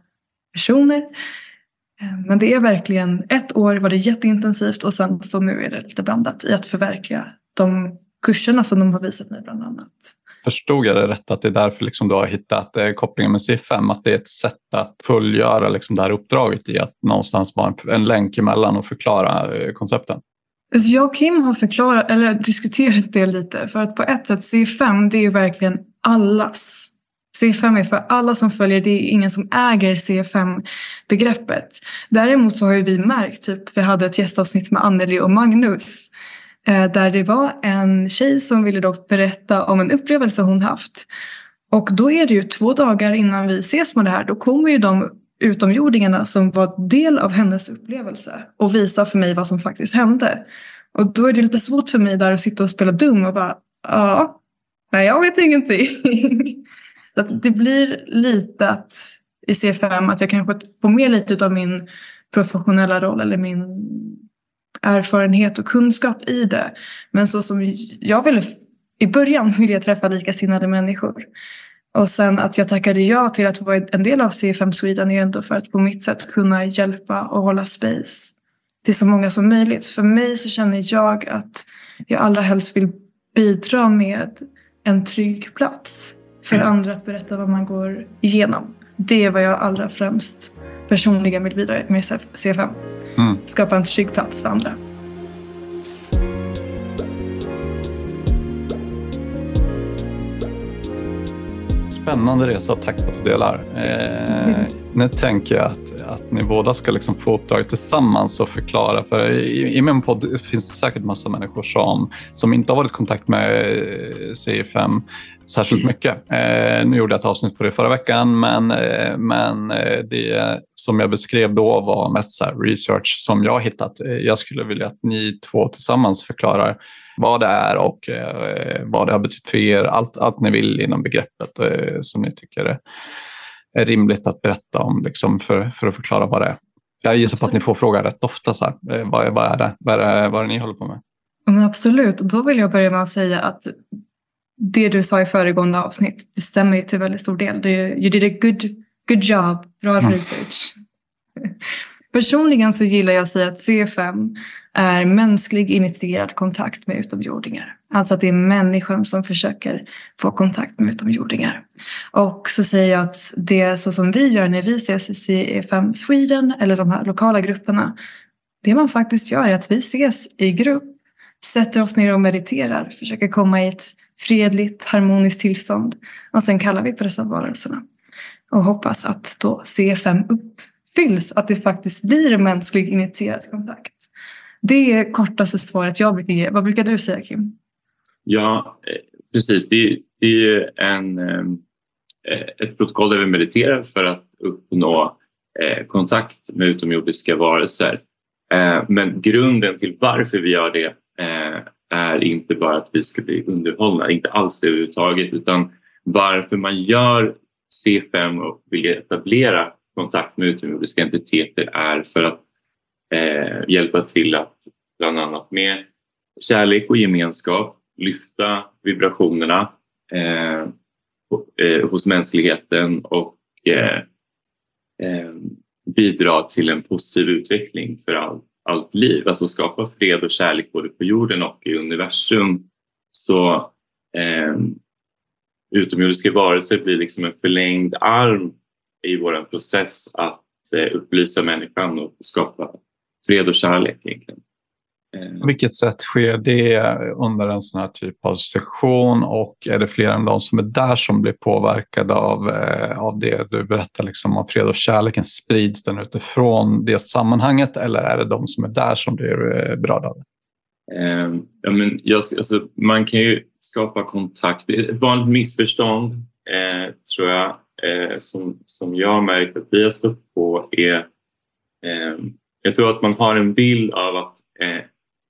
personer. Eh, men det är verkligen, ett år var det jätteintensivt och sen så nu är det lite blandat i att förverkliga de kurserna som de har visat mig bland annat. Förstod jag det rätt att det är därför liksom du har hittat eh, kopplingen med C5? Att det är ett sätt att fullgöra liksom det här uppdraget i att någonstans vara en, en länk emellan och förklara eh, koncepten? Alltså jag och Kim har förklarat, eller diskuterat det lite. För att på ett sätt, C5 det är ju verkligen allas. C5 är för alla som följer, det är ingen som äger C5-begreppet. Däremot så har ju vi märkt, typ vi hade ett gästavsnitt med Anneli och Magnus Eh, där det var en tjej som ville då berätta om en upplevelse hon haft. Och då är det ju två dagar innan vi ses med det här, då kommer ju de utomjordingarna som var del av hennes upplevelse och visar för mig vad som faktiskt hände. Och då är det lite svårt för mig där att sitta och spela dum och bara ja, nej jag vet ingenting. Så det blir lite att i C5 att jag kanske får med lite av min professionella roll eller min erfarenhet och kunskap i det. Men så som jag ville, i början ville jag träffa likasinnade människor. Och sen att jag tackade ja till att vara en del av C5 Sweden är ändå för att på mitt sätt kunna hjälpa och hålla space till så många som möjligt. För mig så känner jag att jag allra helst vill bidra med en trygg plats för mm. andra att berätta vad man går igenom. Det är vad jag allra främst personligen vill bidra med C5. Mm. Skapa en trygg plats för andra. Spännande resa, tack för att du delar. Eh, mm. Nu tänker jag att, att ni båda ska liksom få uppdraget tillsammans och förklara. För i, i min podd finns det säkert massa människor som, som inte har varit i kontakt med CFM särskilt mycket. Eh, nu gjorde jag ett avsnitt på det förra veckan, men, eh, men eh, det som jag beskrev då var mest så research som jag hittat. Eh, jag skulle vilja att ni två tillsammans förklarar vad det är och eh, vad det har betytt för er. Allt, allt ni vill inom begreppet eh, som ni tycker är, rimligt att berätta om liksom för, för att förklara vad det är. Jag gissar på att ni får fråga rätt ofta. Så vad, vad, är det? Vad, är det, vad är det ni håller på med? Men absolut, då vill jag börja med att säga att det du sa i föregående avsnitt, det stämmer ju till väldigt stor del. Du, you did a good, good job, bra mm. research. Personligen så gillar jag att säga att C5 är mänsklig initierad kontakt med utomjordingar. Alltså att det är människan som försöker få kontakt med utomjordingar. Och så säger jag att det är så som vi gör när vi ses i C5 Sweden eller de här lokala grupperna. Det man faktiskt gör är att vi ses i grupp, sätter oss ner och mediterar, försöker komma i ett fredligt, harmoniskt tillstånd. Och sen kallar vi på dessa varelserna. Och hoppas att då C5 uppfylls, att det faktiskt blir en mänsklig initierad kontakt. Det är kortaste svaret jag brukar ge. Vad brukar du säga Kim? Ja, eh, precis. Det, det är ju en, eh, ett protokoll där vi mediterar för att uppnå eh, kontakt med utomjordiska varelser. Men grunden till varför vi gör det Eh, är inte bara att vi ska bli underhållna, inte alls det överhuvudtaget, utan varför man gör C5 och vill etablera kontakt med utomjordiska entiteter är för att eh, hjälpa till att bland annat med kärlek och gemenskap lyfta vibrationerna eh, eh hos mänskligheten och eh, eh, bidra till en positiv utveckling för all, allt liv. Alltså skapa fred och kärlek både på jorden och i universum. Så eh, utomjordiska varelser blir liksom en förlängd arm i vår process att eh, upplysa människan och skapa fred och kärlek egentligen. På vilket sätt sker det under en sån här typ av session och är det fler än de som är där som blir påverkade av, eh, av det du berättar liksom om fred och kärleken? Sprids den utifrån det sammanhanget eller är det de som är där som blir eh, berörda? Eh, ja, men jag, alltså, man kan ju skapa kontakt. Ett vanligt missförstånd eh, tror jag eh, som, som jag märkt att vi har stött på är eh, jag tror att man har en bild av att eh,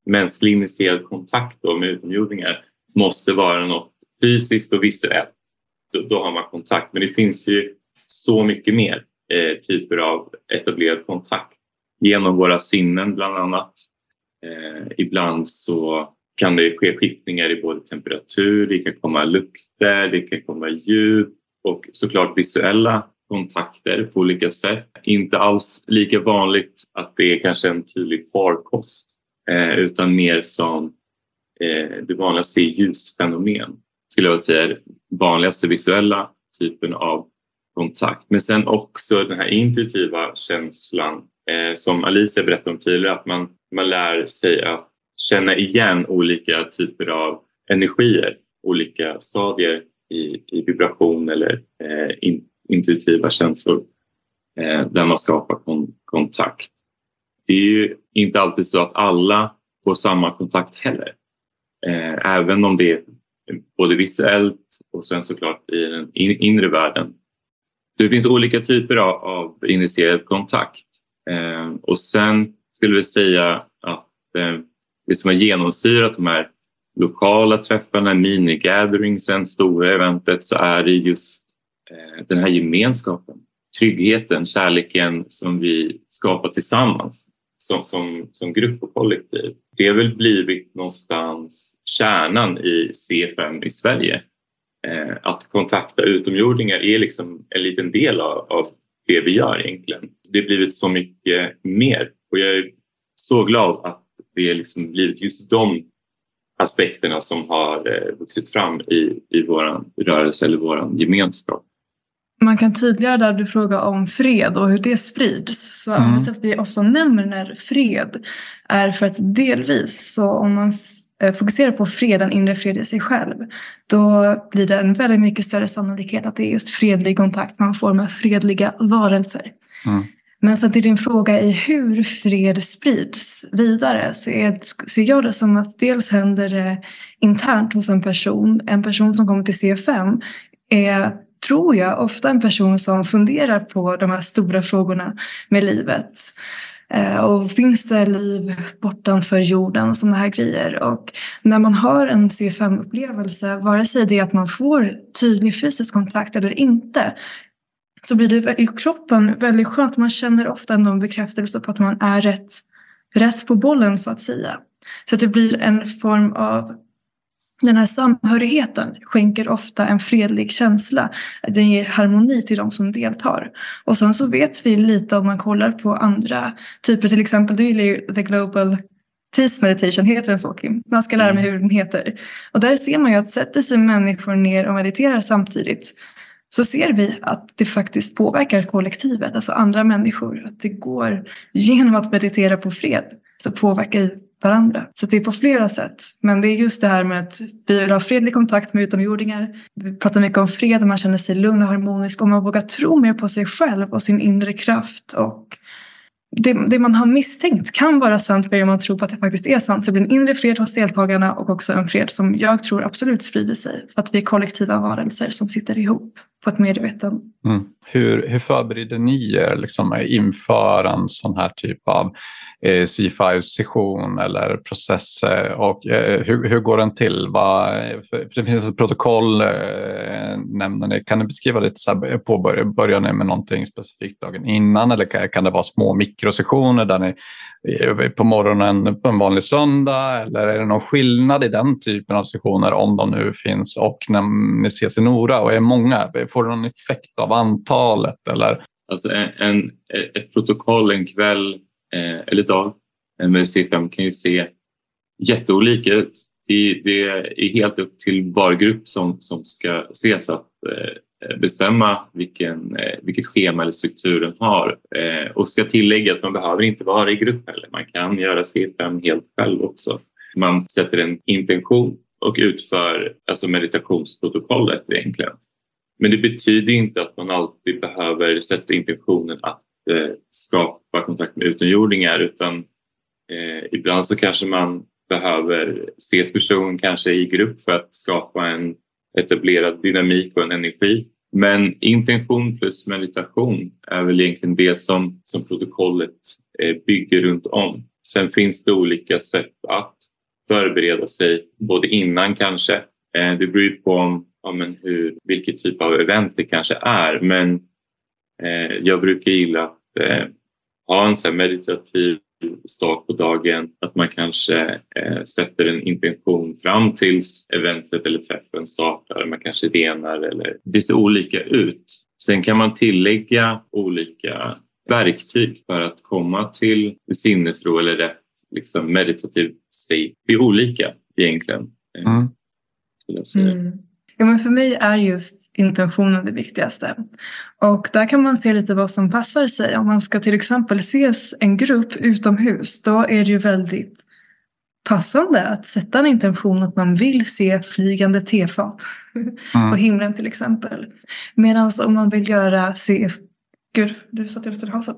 mänsklig initierad kontakt då med utomjordingar måste vara något fysiskt och visuellt. Då, då, har man kontakt. Men det finns ju så mycket mer eh, typer av etablerad kontakt genom våra sinnen bland annat. Eh, ibland så kan det ske skiftningar i både temperatur, det kan komma lukter, det kan komma ljud och såklart visuella kontakter på olika sätt. Inte alls lika vanligt att det är kanske en tydlig farkost eh, utan mer som eh, det vanligaste är ljusfenomen skulle jag säga vanligaste visuella typen av kontakt. Men sen också den här intuitiva känslan eh, som Alicia berättade om tidigare att man, man lär sig att känna igen olika typer av energier, olika stadier i, i vibration eller eh, in, intuitiva känslor eh, där man skapar kon kontakt. Det är ju inte alltid så att alla får samma kontakt heller. Eh, även om det är både visuellt och sen såklart i den inre världen. Så det finns olika typer av, av initierad kontakt. Eh, och sen skulle vi säga att eh, det som har genomsyrat de här lokala träffarna, minigatheringsen, stora eventet så är det just eh, den här gemenskapen, tryggheten, kärleken som vi skapar tillsammans som, som, som grupp och kollektiv. Det har väl blivit någonstans kärnan i C5 i Sverige. Eh, att kontakta utomjordingar är liksom en liten del av, av det vi gör egentligen. Det har blivit så mycket mer och jag är så glad att det liksom blivit just de aspekterna som har eh, vuxit fram i, i vår rörelse eller vår gemenskap. Man kan tydliggöra där du frågar om fred och hur det sprids. Så mm. anledningen till att vi ofta nämner fred är för att delvis så om man eh, fokuserar på fred, en inre fred i sig själv, då blir det en väldigt mycket större sannolikhet att det är just fredlig kontakt man får med fredliga varelser. Mm. Men så till din fråga i hur fred sprids vidare så är, ser jag det som att dels händer det internt hos en person. En person som kommer till C5 är, tror jag, ofta en person som funderar på de här stora frågorna med livet. Eh, och finns det liv bortanför jorden och sådana här grejer. Och när man har en C5-upplevelse, vare sig det är att man får tydlig fysisk kontakt eller inte, så blir det i kroppen väldigt skönt. Man känner ofta en bekräftelse på att man är rätt, rätt på bollen så att säga. Så att det blir en form av den här samhörigheten skänker ofta en fredlig känsla. Den ger harmoni till de som deltar. Och sen så vet vi lite om man kollar på andra typer, till exempel du gillar ju The Global Peace Meditation, heter den så Kim? Man ska lära mig hur den heter. Och där ser man ju att sätter sig människor ner och mediterar samtidigt så ser vi att det faktiskt påverkar kollektivet, alltså andra människor. Att det går genom att meditera på fred så påverkar varandra. Så det är på flera sätt. Men det är just det här med att vi vill ha fredlig kontakt med utomjordingar. Vi pratar mycket om fred, man känner sig lugn och harmonisk och man vågar tro mer på sig själv och sin inre kraft och det, det, man har misstänkt kan vara sant för man tror på att det faktiskt är sant. Så det blir en inre fred hos deltagarna och också en fred som jag tror absolut sprider sig. För att vi är kollektiva varelser som sitter ihop på ett medvetande. Mm. Hur, hur förbereder ni er liksom, inför en sån här typ av eh, C5-session eller process? Och, eh, hur, hur går den till? Va, för, för det finns ett protokoll, eh, nämner ni. Kan ni beskriva lite, så här, eh, påbörjar, börjar ni med någonting specifikt dagen innan eller kan, kan det vara små mikrosessioner där ni eh, på morgonen på en vanlig söndag? Eller är det någon skillnad i den typen av sessioner om de nu finns och när ni ses i Nora och är många? Får det någon effekt av antal protokollet? Eller? Alltså en, en ett protokoll en kväll eh, eller dag med C5 kan ju se jätteolika ut. Det, det, är helt upp till var grupp som, som ska ses att eh, bestämma vilken, eh, vilket schema eller struktur den har. Eh, och ska tillägga att man behöver inte vara i grupp heller. Man kan göra C5 helt själv också. Man sätter en intention och utför alltså meditationsprotokollet egentligen. Men det betyder inte att man alltid behöver sätta intentionen att eh, skapa kontakt med utomjordingar utan eh, ibland så kanske man behöver ses personen kanske i grupp för att skapa en etablerad dynamik och en energi. Men intention plus meditation är väl egentligen det som, som protokollet eh, bygger runt om. Sen finns det olika sätt att förbereda sig, både innan kanske. Eh, det beror på om ja, men hur, vilket typ av event det kanske är. Men eh, jag brukar gilla att eh, ha en så meditativ start på dagen. Att man kanske eh, sätter en intention fram tills eventet eller träffen startar. Man kanske renar eller det ser olika ut. Sen kan man tillägga olika verktyg för att komma till sinnesro eller rätt liksom meditativ state. Det är olika egentligen. Mm. Mm. Ja, men för mig är just intentionen det viktigaste. Och där kan man se lite vad som passar sig. Om man ska till exempel ses en grupp utomhus, då är det ju väldigt passande att sätta en intention att man vill se flygande tefat mm. på himlen till exempel. Medan om man vill göra CF... Gud, du satt ju nästan i halsen.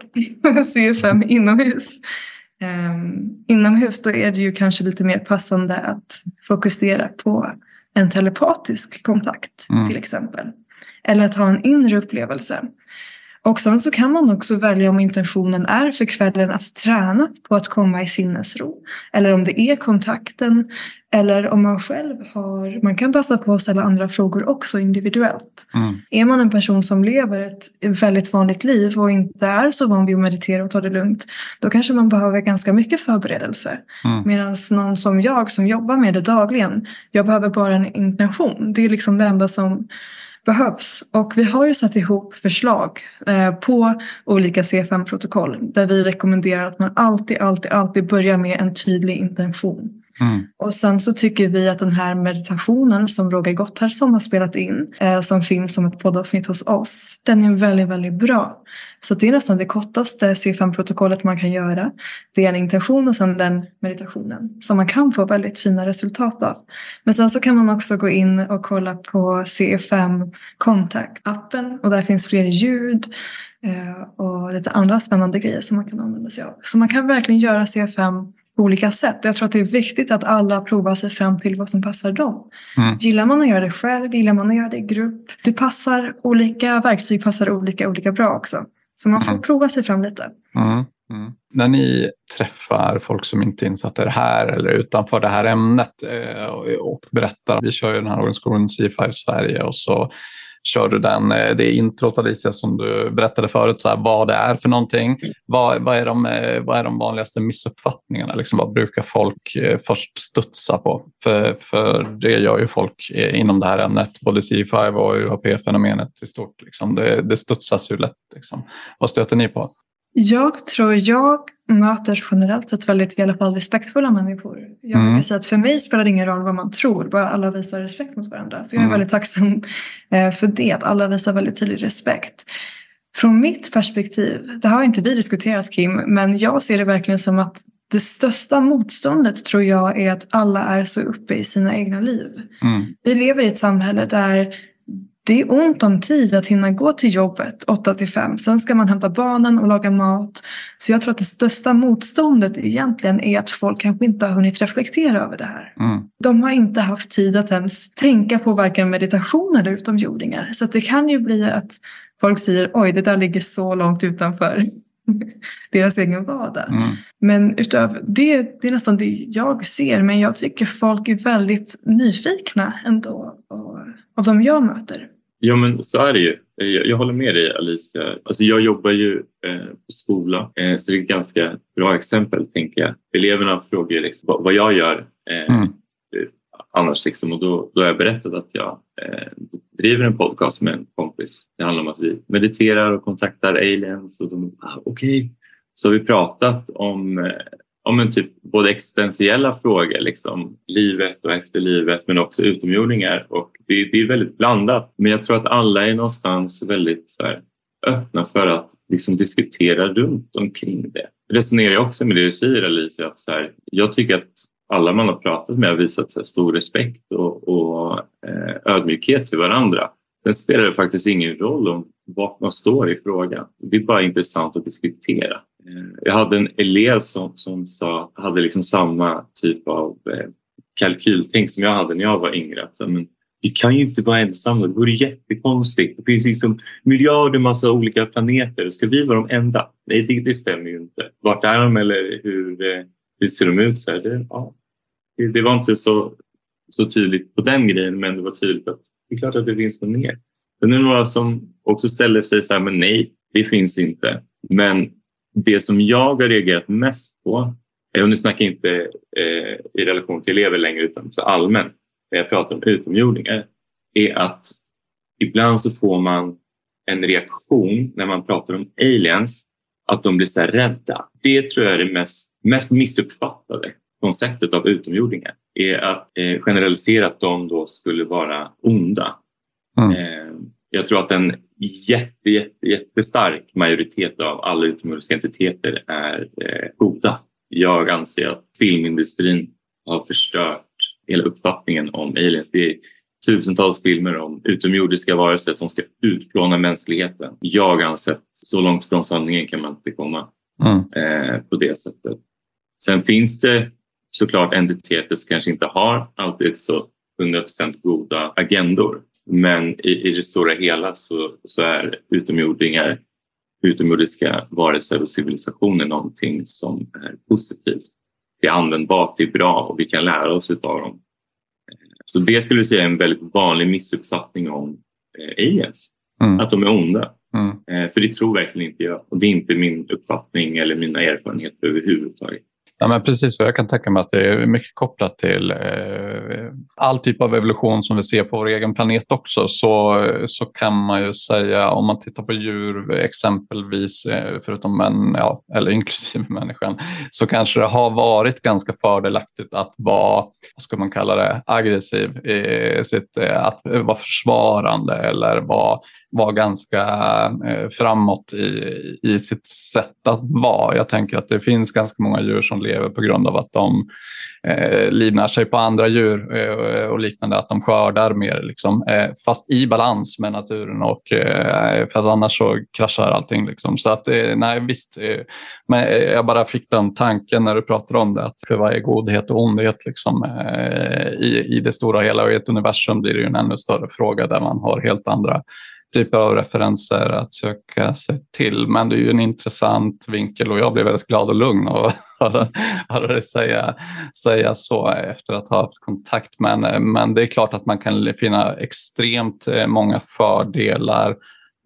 C5 inomhus. Um, inomhus då är det ju kanske lite mer passande att fokusera på en telepatisk kontakt mm. till exempel. Eller att ha en inre upplevelse. Och sen så kan man också välja om intentionen är för kvällen att träna på att komma i sinnesro. Eller om det är kontakten. Eller om man själv har, man kan passa på att ställa andra frågor också individuellt. Mm. Är man en person som lever ett väldigt vanligt liv och inte är så van vid att meditera och ta det lugnt. Då kanske man behöver ganska mycket förberedelse. Mm. Medan någon som jag som jobbar med det dagligen. Jag behöver bara en intention. Det är liksom det enda som behövs. Och vi har ju satt ihop förslag eh, på olika C5-protokoll där vi rekommenderar att man alltid, alltid, alltid börjar med en tydlig intention. Mm. Och sen så tycker vi att den här meditationen som Roger Gotthardsson har spelat in, eh, som finns som ett poddavsnitt hos oss, den är väldigt, väldigt bra. Så det är nästan det kortaste C5-protokollet man kan göra. Det är en intention och sen den meditationen som man kan få väldigt fina resultat av. Men sen så kan man också gå in och kolla på C5 Contact-appen och där finns fler ljud eh, och lite andra spännande grejer som man kan använda sig av. Så man kan verkligen göra C5 olika sätt. Jag tror att det är viktigt att alla provar sig fram till vad som passar dem. Mm. Gillar man att göra det själv, gillar man att göra det i grupp. Det passar, olika verktyg passar olika, olika bra också. Så man får mm. prova sig fram lite. Mm. Mm. När ni träffar folk som inte är insatta i det här eller utanför det här ämnet eh, och berättar. Vi kör ju den här organisationen C5 Sverige och så kör du den, eh, det introt Alicia som du berättade förut, så här, vad det är för någonting. Vad, vad, är, de, eh, vad är de vanligaste missuppfattningarna? Liksom, vad brukar folk eh, först studsa på? För, för det gör ju folk inom det här ämnet, både C5 och UAP-fenomenet i stort. Liksom. Det, det studsas ju lätt. Liksom. Vad stöter ni på? Jag tror jag möter generellt sett väldigt i alla fall respektfulla människor. Jag mm. brukar säga att för mig spelar det ingen roll vad man tror, bara alla visar respekt mot varandra. Så jag är mm. väldigt tacksam eh, för det, att alla visar väldigt tydlig respekt. Från mitt perspektiv, det har inte vi diskuterat Kim, men jag ser det verkligen som att det största motståndet tror jag är att alla är så uppe i sina egna liv. Mm. Vi lever i ett samhälle där det är ont om tid att hinna gå till jobbet 8 till 5. Sen ska man hämta barnen och laga mat. Så jag tror att det största motståndet egentligen är att folk kanske inte har hunnit reflektera över det här. Mm. De har inte haft tid att ens tänka på varken meditation eller utomjordingar. Så det kan ju bli att folk säger oj, det där ligger så långt utanför deras egen vardag. Mm. Men utöver det, det är nästan det jag ser. Men jag tycker folk är väldigt nyfikna ändå av de jag möter. Ja, men så är det ju. Jag, jag håller med dig Alicia. Alltså, jag jobbar ju eh, på skola, eh, så det är ett ganska bra exempel, tänker jag. Eleverna frågar liksom, vad, vad jag gör eh, mm. annars. Liksom, och då, då har jag berättat att jag eh, driver en podcast med en kompis. Det handlar om att vi mediterar och kontaktar aliens. Och de, ah, Okej, okay. så har vi pratat om om en typ både existentiella frågor, liksom livet och efterlivet, men också utomjordingar. Och det, det är väldigt blandat. Men jag tror att alla är någonstans väldigt här, öppna för att liksom, diskutera runt omkring det. Resonerar jag också med det du säger Alicia, att så här, jag tycker att alla man har pratat med har visat sig stor respekt och, och eh, ödmjukhet till varandra. Sen spelar det faktiskt ingen roll om vart man står i frågan. Det är bara intressant att diskutera. Eh, jag hade en elev som, som sa, hade liksom samma typ av eh, kalkyltänk som jag hade när jag var yngre. Att, men, vi kan ju inte vara ensamma, det vore jättekonstigt. Det finns liksom miljarder massa olika planeter. Ska vi vara de enda? Nej, det, det stämmer ju inte. Vart är de eller hur, eh, hur ser de ut? Så här, det, ja, det, det, var inte så, så tydligt på den grejen, men det var tydligt att det är klart att det finns något mer. Sen är det några som också ställer sig så här, men nej, det finns inte. Men det som jag har reagerat mest på, och nu snackar jag inte eh, i relation till elever längre utan så allmänt, när jag pratar om utomjordingar, är att ibland så får man en reaktion när man pratar om aliens, att de blir så rädda. Det tror jag är det mest, mest missuppfattade konceptet av utomjordingar, är att eh, generalisera att de då skulle vara onda. Mm. Eh, jag tror att en jätte, jätte, jättestark majoritet av alla utomjordiska entiteter är eh, goda. Jag anser att filmindustrin har förstört hela uppfattningen om aliens. Det är tusentals filmer om utomjordiska varelser som ska utplåna mänskligheten. Jag anser att så långt från sanningen kan man inte komma mm. eh, på det sättet. Sen finns det såklart entiteter som kanske inte har alltid så 100% goda agendor. Men i, i det stora hela så, så är utomjordingar, utomjordiska varelser och civilisationer någonting som är positivt. Det är användbart, det är bra och vi kan lära oss av dem. Så det skulle jag säga är en väldigt vanlig missuppfattning om eh, aliens. Mm. Att de är onda. Mm. Eh, för det tror verkligen inte jag och det är inte min uppfattning eller mina erfarenheter överhuvudtaget. Ja, men precis, jag kan tänka mig att det är mycket kopplat till eh, all typ av evolution som vi ser på vår egen planet också. Så, så kan man ju säga, om man tittar på djur exempelvis, eh, förutom män, ja, eller inklusive människan, så kanske det har varit ganska fördelaktigt att vara, vad ska man kalla det, aggressiv, i sitt, eh, att vara försvarande eller vara, vara ganska eh, framåt i, i sitt sätt att vara. Jag tänker att det finns ganska många djur som lever på grund av att de eh, livnär sig på andra djur eh, Eh, och liknande, att de skördar mer, liksom, eh, fast i balans med naturen och eh, för att annars så kraschar allting. Liksom. Så att, eh, nej visst, eh, men eh, jag bara fick den tanken när du pratade om det, att för varje godhet och ondhet liksom, eh, i, i det stora hela och i ett universum blir det ju en ännu större fråga där man har helt andra typer av referenser att söka sig till. Men det är ju en intressant vinkel och jag blev väldigt glad och lugn och höra, höra dig säga, säga så efter att ha haft kontakt. Men, men det är klart att man kan finna extremt eh, många fördelar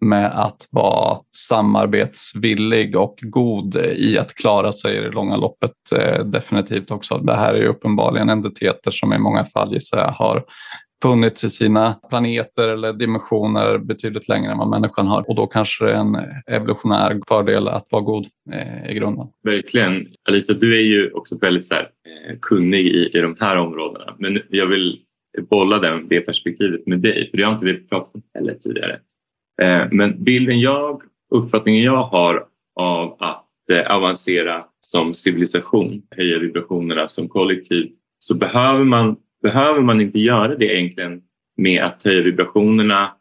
med att vara samarbetsvillig och god i att klara sig i det långa loppet. Eh, definitivt också. Det här är ju uppenbarligen entiteter som i många fall gissar jag har funnits i sina planeter eller dimensioner betydligt längre än vad människan har. Och då kanske det är en evolutionär fördel att vara god eh, i grunden. Verkligen. Alisa, du är ju också väldigt så här, eh, kunnig i, i de här områdena. Men jag vill bolla den, det perspektivet med dig, för det har inte vi pratat om heller tidigare. Eh, men bilden jag, uppfattningen jag har av att eh, avancera som civilisation, höja vibrationerna som kollektiv, så behöver man behöver man inte göra det egentligen med att höja vibrationerna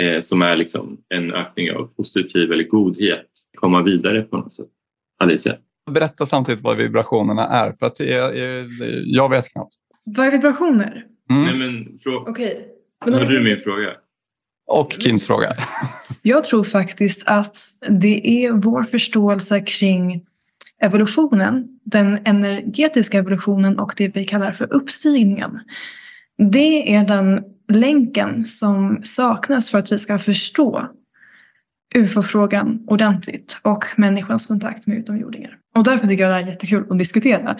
eh, som är liksom en ökning av positiv eller godhet, komma vidare på något sätt. Alicia? Berätta samtidigt vad vibrationerna är, för att jag, jag, vet knappt. Vad är vibrationer? Mm. Nej, men frå- Okej. Men Har du min fråga? Och Kims fråga. Jag tror faktiskt att det är vår förståelse kring evolutionen, den energetiska evolutionen och det vi kallar för uppstigningen. Det är den länken som saknas för att vi ska förstå UFO-frågan ordentligt och människans kontakt med utomjordingar. Och därför tycker jag det är jättekul att diskutera.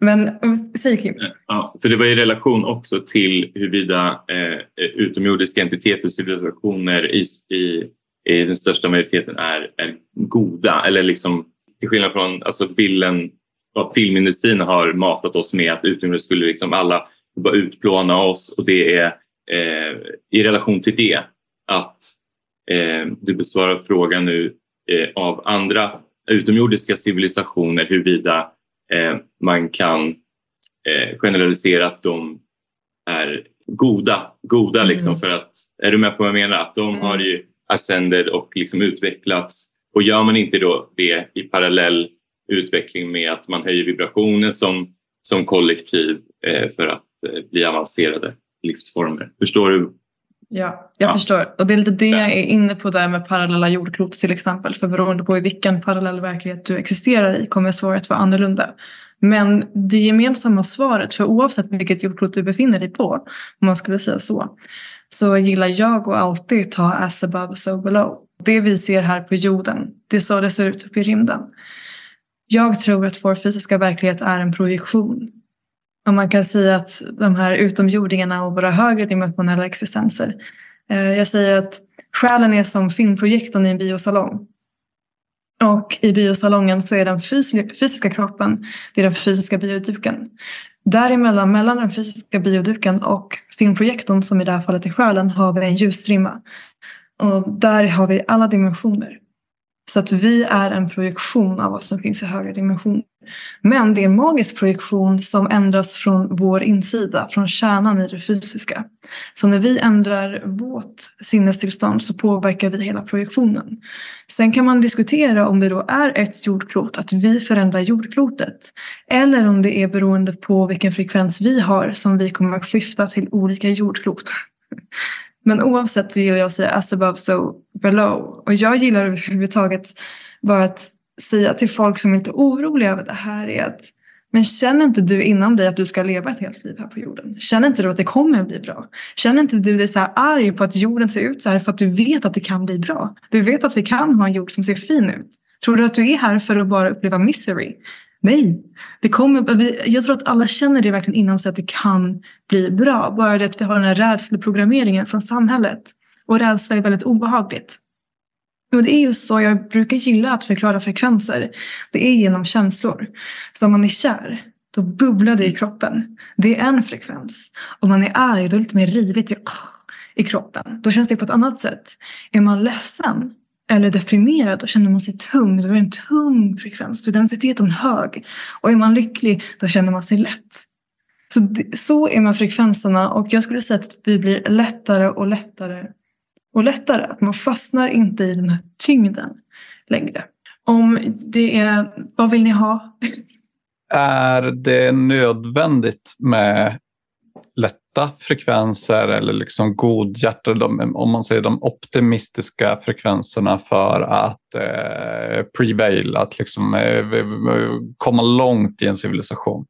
Men säg Kim. Ja, för det var i relation också till huruvida eh, utomjordiska entiteter och civilisationer i, i, i den största majoriteten är, är goda eller liksom till skillnad från alltså bilden vad filmindustrin har matat oss med att utomjordingar skulle liksom alla bara utplåna oss och det är eh, i relation till det att eh, du besvarar frågan nu eh, av andra utomjordiska civilisationer huruvida eh, man kan eh, generalisera att de är goda, goda mm. liksom för att, är du med på vad jag menar? Att de mm. har ju ascended och liksom utvecklats och gör man inte då det i parallell utveckling med att man höjer vibrationen som, som kollektiv eh, för att eh, bli avancerade livsformer. Förstår du? Ja, jag ja. förstår. Och det är lite det jag är inne på där med parallella jordklot till exempel. För beroende på i vilken parallell verklighet du existerar i kommer svaret vara annorlunda. Men det gemensamma svaret, för oavsett vilket jordklot du befinner dig på, om man skulle säga så, så gillar jag att alltid ta as above so below. Det vi ser här på jorden, det är så det ser ut uppe i rymden. Jag tror att vår fysiska verklighet är en projektion. Och man kan säga att de här utomjordingarna och våra högre dimensionella existenser. Eh, jag säger att själen är som filmprojektorn i en biosalong. Och i biosalongen så är den fysiska kroppen, det är den fysiska bioduken. Däremellan, mellan den fysiska bioduken och filmprojektorn, som i det här fallet är själen, har vi en ljusstrimma. Och där har vi alla dimensioner. Så att vi är en projektion av vad som finns i högre dimensioner. Men det är en magisk projektion som ändras från vår insida, från kärnan i det fysiska. Så när vi ändrar vårt sinnestillstånd så påverkar vi hela projektionen. Sen kan man diskutera om det då är ett jordklot, att vi förändrar jordklotet. Eller om det är beroende på vilken frekvens vi har som vi kommer att skifta till olika jordklot. Men oavsett så gillar jag att säga as above so below. Och jag gillar överhuvudtaget bara att säga till folk som är lite oroliga över det här är att men känner inte du inom dig att du ska leva ett helt liv här på jorden? Känner inte du att det kommer bli bra? Känner inte du dig så här arg på att jorden ser ut så här för att du vet att det kan bli bra? Du vet att vi kan ha en jord som ser fin ut. Tror du att du är här för att bara uppleva misery? Nej, det kommer, jag tror att alla känner det verkligen inom sig att det kan bli bra. Bara det att vi har den här rädsleprogrammeringen från samhället. Och rädsla är väldigt obehagligt. Och det är just så jag brukar gilla att förklara frekvenser. Det är genom känslor. Så om man är kär, då bubblar det i kroppen. Det är en frekvens. Om man är arg, då är det lite mer rivigt i kroppen. Då känns det på ett annat sätt. Är man ledsen eller deprimerad, då känner man sig tung. Då är det en tung frekvens. Då är densiteten hög. Och är man lycklig, då känner man sig lätt. Så, så är man frekvenserna och jag skulle säga att vi blir lättare och lättare och lättare. Att man fastnar inte i den här tyngden längre. Om det är, vad vill ni ha? Är det nödvändigt med lätta frekvenser eller liksom godhjärtade, om man säger de optimistiska frekvenserna för att eh, prevail, att liksom eh, komma långt i en civilisation?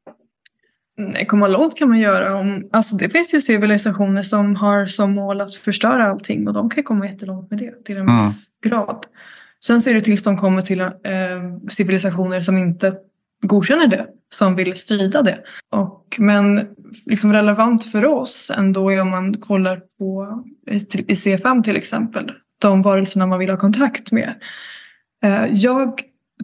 Nej, komma långt kan man göra. Om, alltså det finns ju civilisationer som har som mål att förstöra allting och de kan komma jättelångt med det till en mm. viss grad. Sen så är det tills de kommer till eh, civilisationer som inte godkänner det, som vill strida det. Och, men liksom relevant för oss ändå är om man kollar på i C5 till exempel, de varelserna man vill ha kontakt med. Eh, jag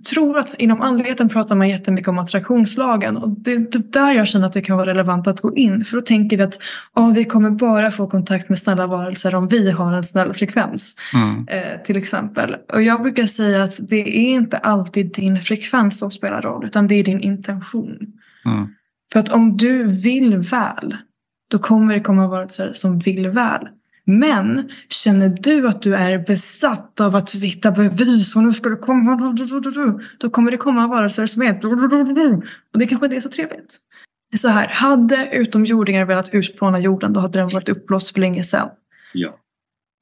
tror att inom andligheten pratar man jättemycket om attraktionslagen och det är typ där jag känner att det kan vara relevant att gå in för då tänker vi att oh, vi kommer bara få kontakt med snälla varelser om vi har en snäll frekvens mm. eh, till exempel. Och jag brukar säga att det är inte alltid din frekvens som spelar roll utan det är din intention. Mm. För att om du vill väl då kommer det komma varelser som vill väl. Men känner du att du är besatt av att hitta bevis och nu ska det komma, då kommer det komma varelser som är och det kanske inte är så trevligt. Så här, hade utomjordingar velat utplåna jorden då hade den varit uppblåst för länge sedan. Ja.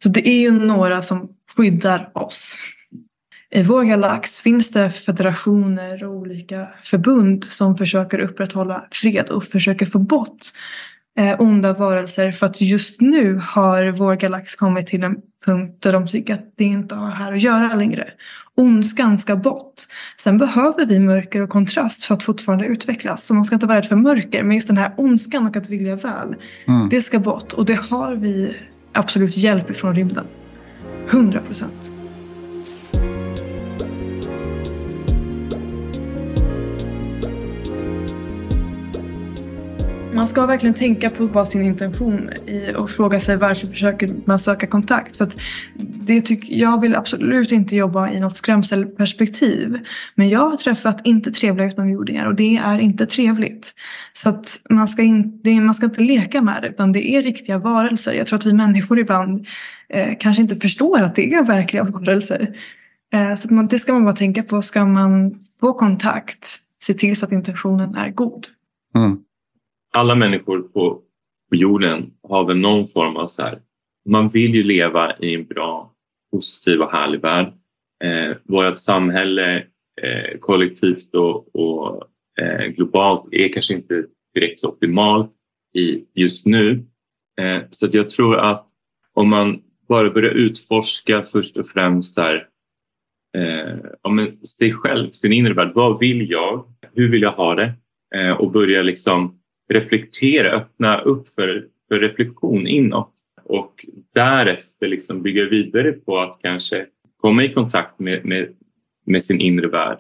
Så det är ju några som skyddar oss. I vår galax finns det federationer och olika förbund som försöker upprätthålla fred och försöker få bort eh, onda varelser för att just nu har vår galax kommit till en punkt där de tycker att det inte har här att göra längre. Ondskan ska bort. Sen behöver vi mörker och kontrast för att fortfarande utvecklas. Så man ska inte vara rädd för mörker, men just den här ondskan och att vilja väl, mm. det ska bort. Och det har vi absolut hjälp ifrån rymden. 100 procent. Man ska verkligen tänka på vad sin intention och fråga sig varför försöker man söka kontakt. För det tyck, jag vill absolut inte jobba i något skrämselperspektiv. Men jag har träffat inte trevliga utomjordingar och det är inte trevligt. Så att man ska, in, det, man ska inte leka med det utan det är riktiga varelser. Jag tror att vi människor ibland eh, kanske inte förstår att det är verkliga varelser. Eh, så man, det ska man bara tänka på. Ska man få kontakt, se till så att intentionen är god. Mm alla människor på, på jorden har väl någon form av så här, man vill ju leva i en bra, positiv och härlig värld. Eh, vårt samhälle eh, kollektivt och, och eh, globalt är kanske inte direkt så optimalt i just nu. Eh, så att jag tror att om man bara börjar utforska först och främst där, eh, ja, sig själv, sin inre värld. Vad vill jag? Hur vill jag ha det? Eh, och börja liksom reflektera, öppna upp för, för reflektion inåt och därefter liksom bygga vidare på att kanske komma i kontakt med, med, med sin inre värld.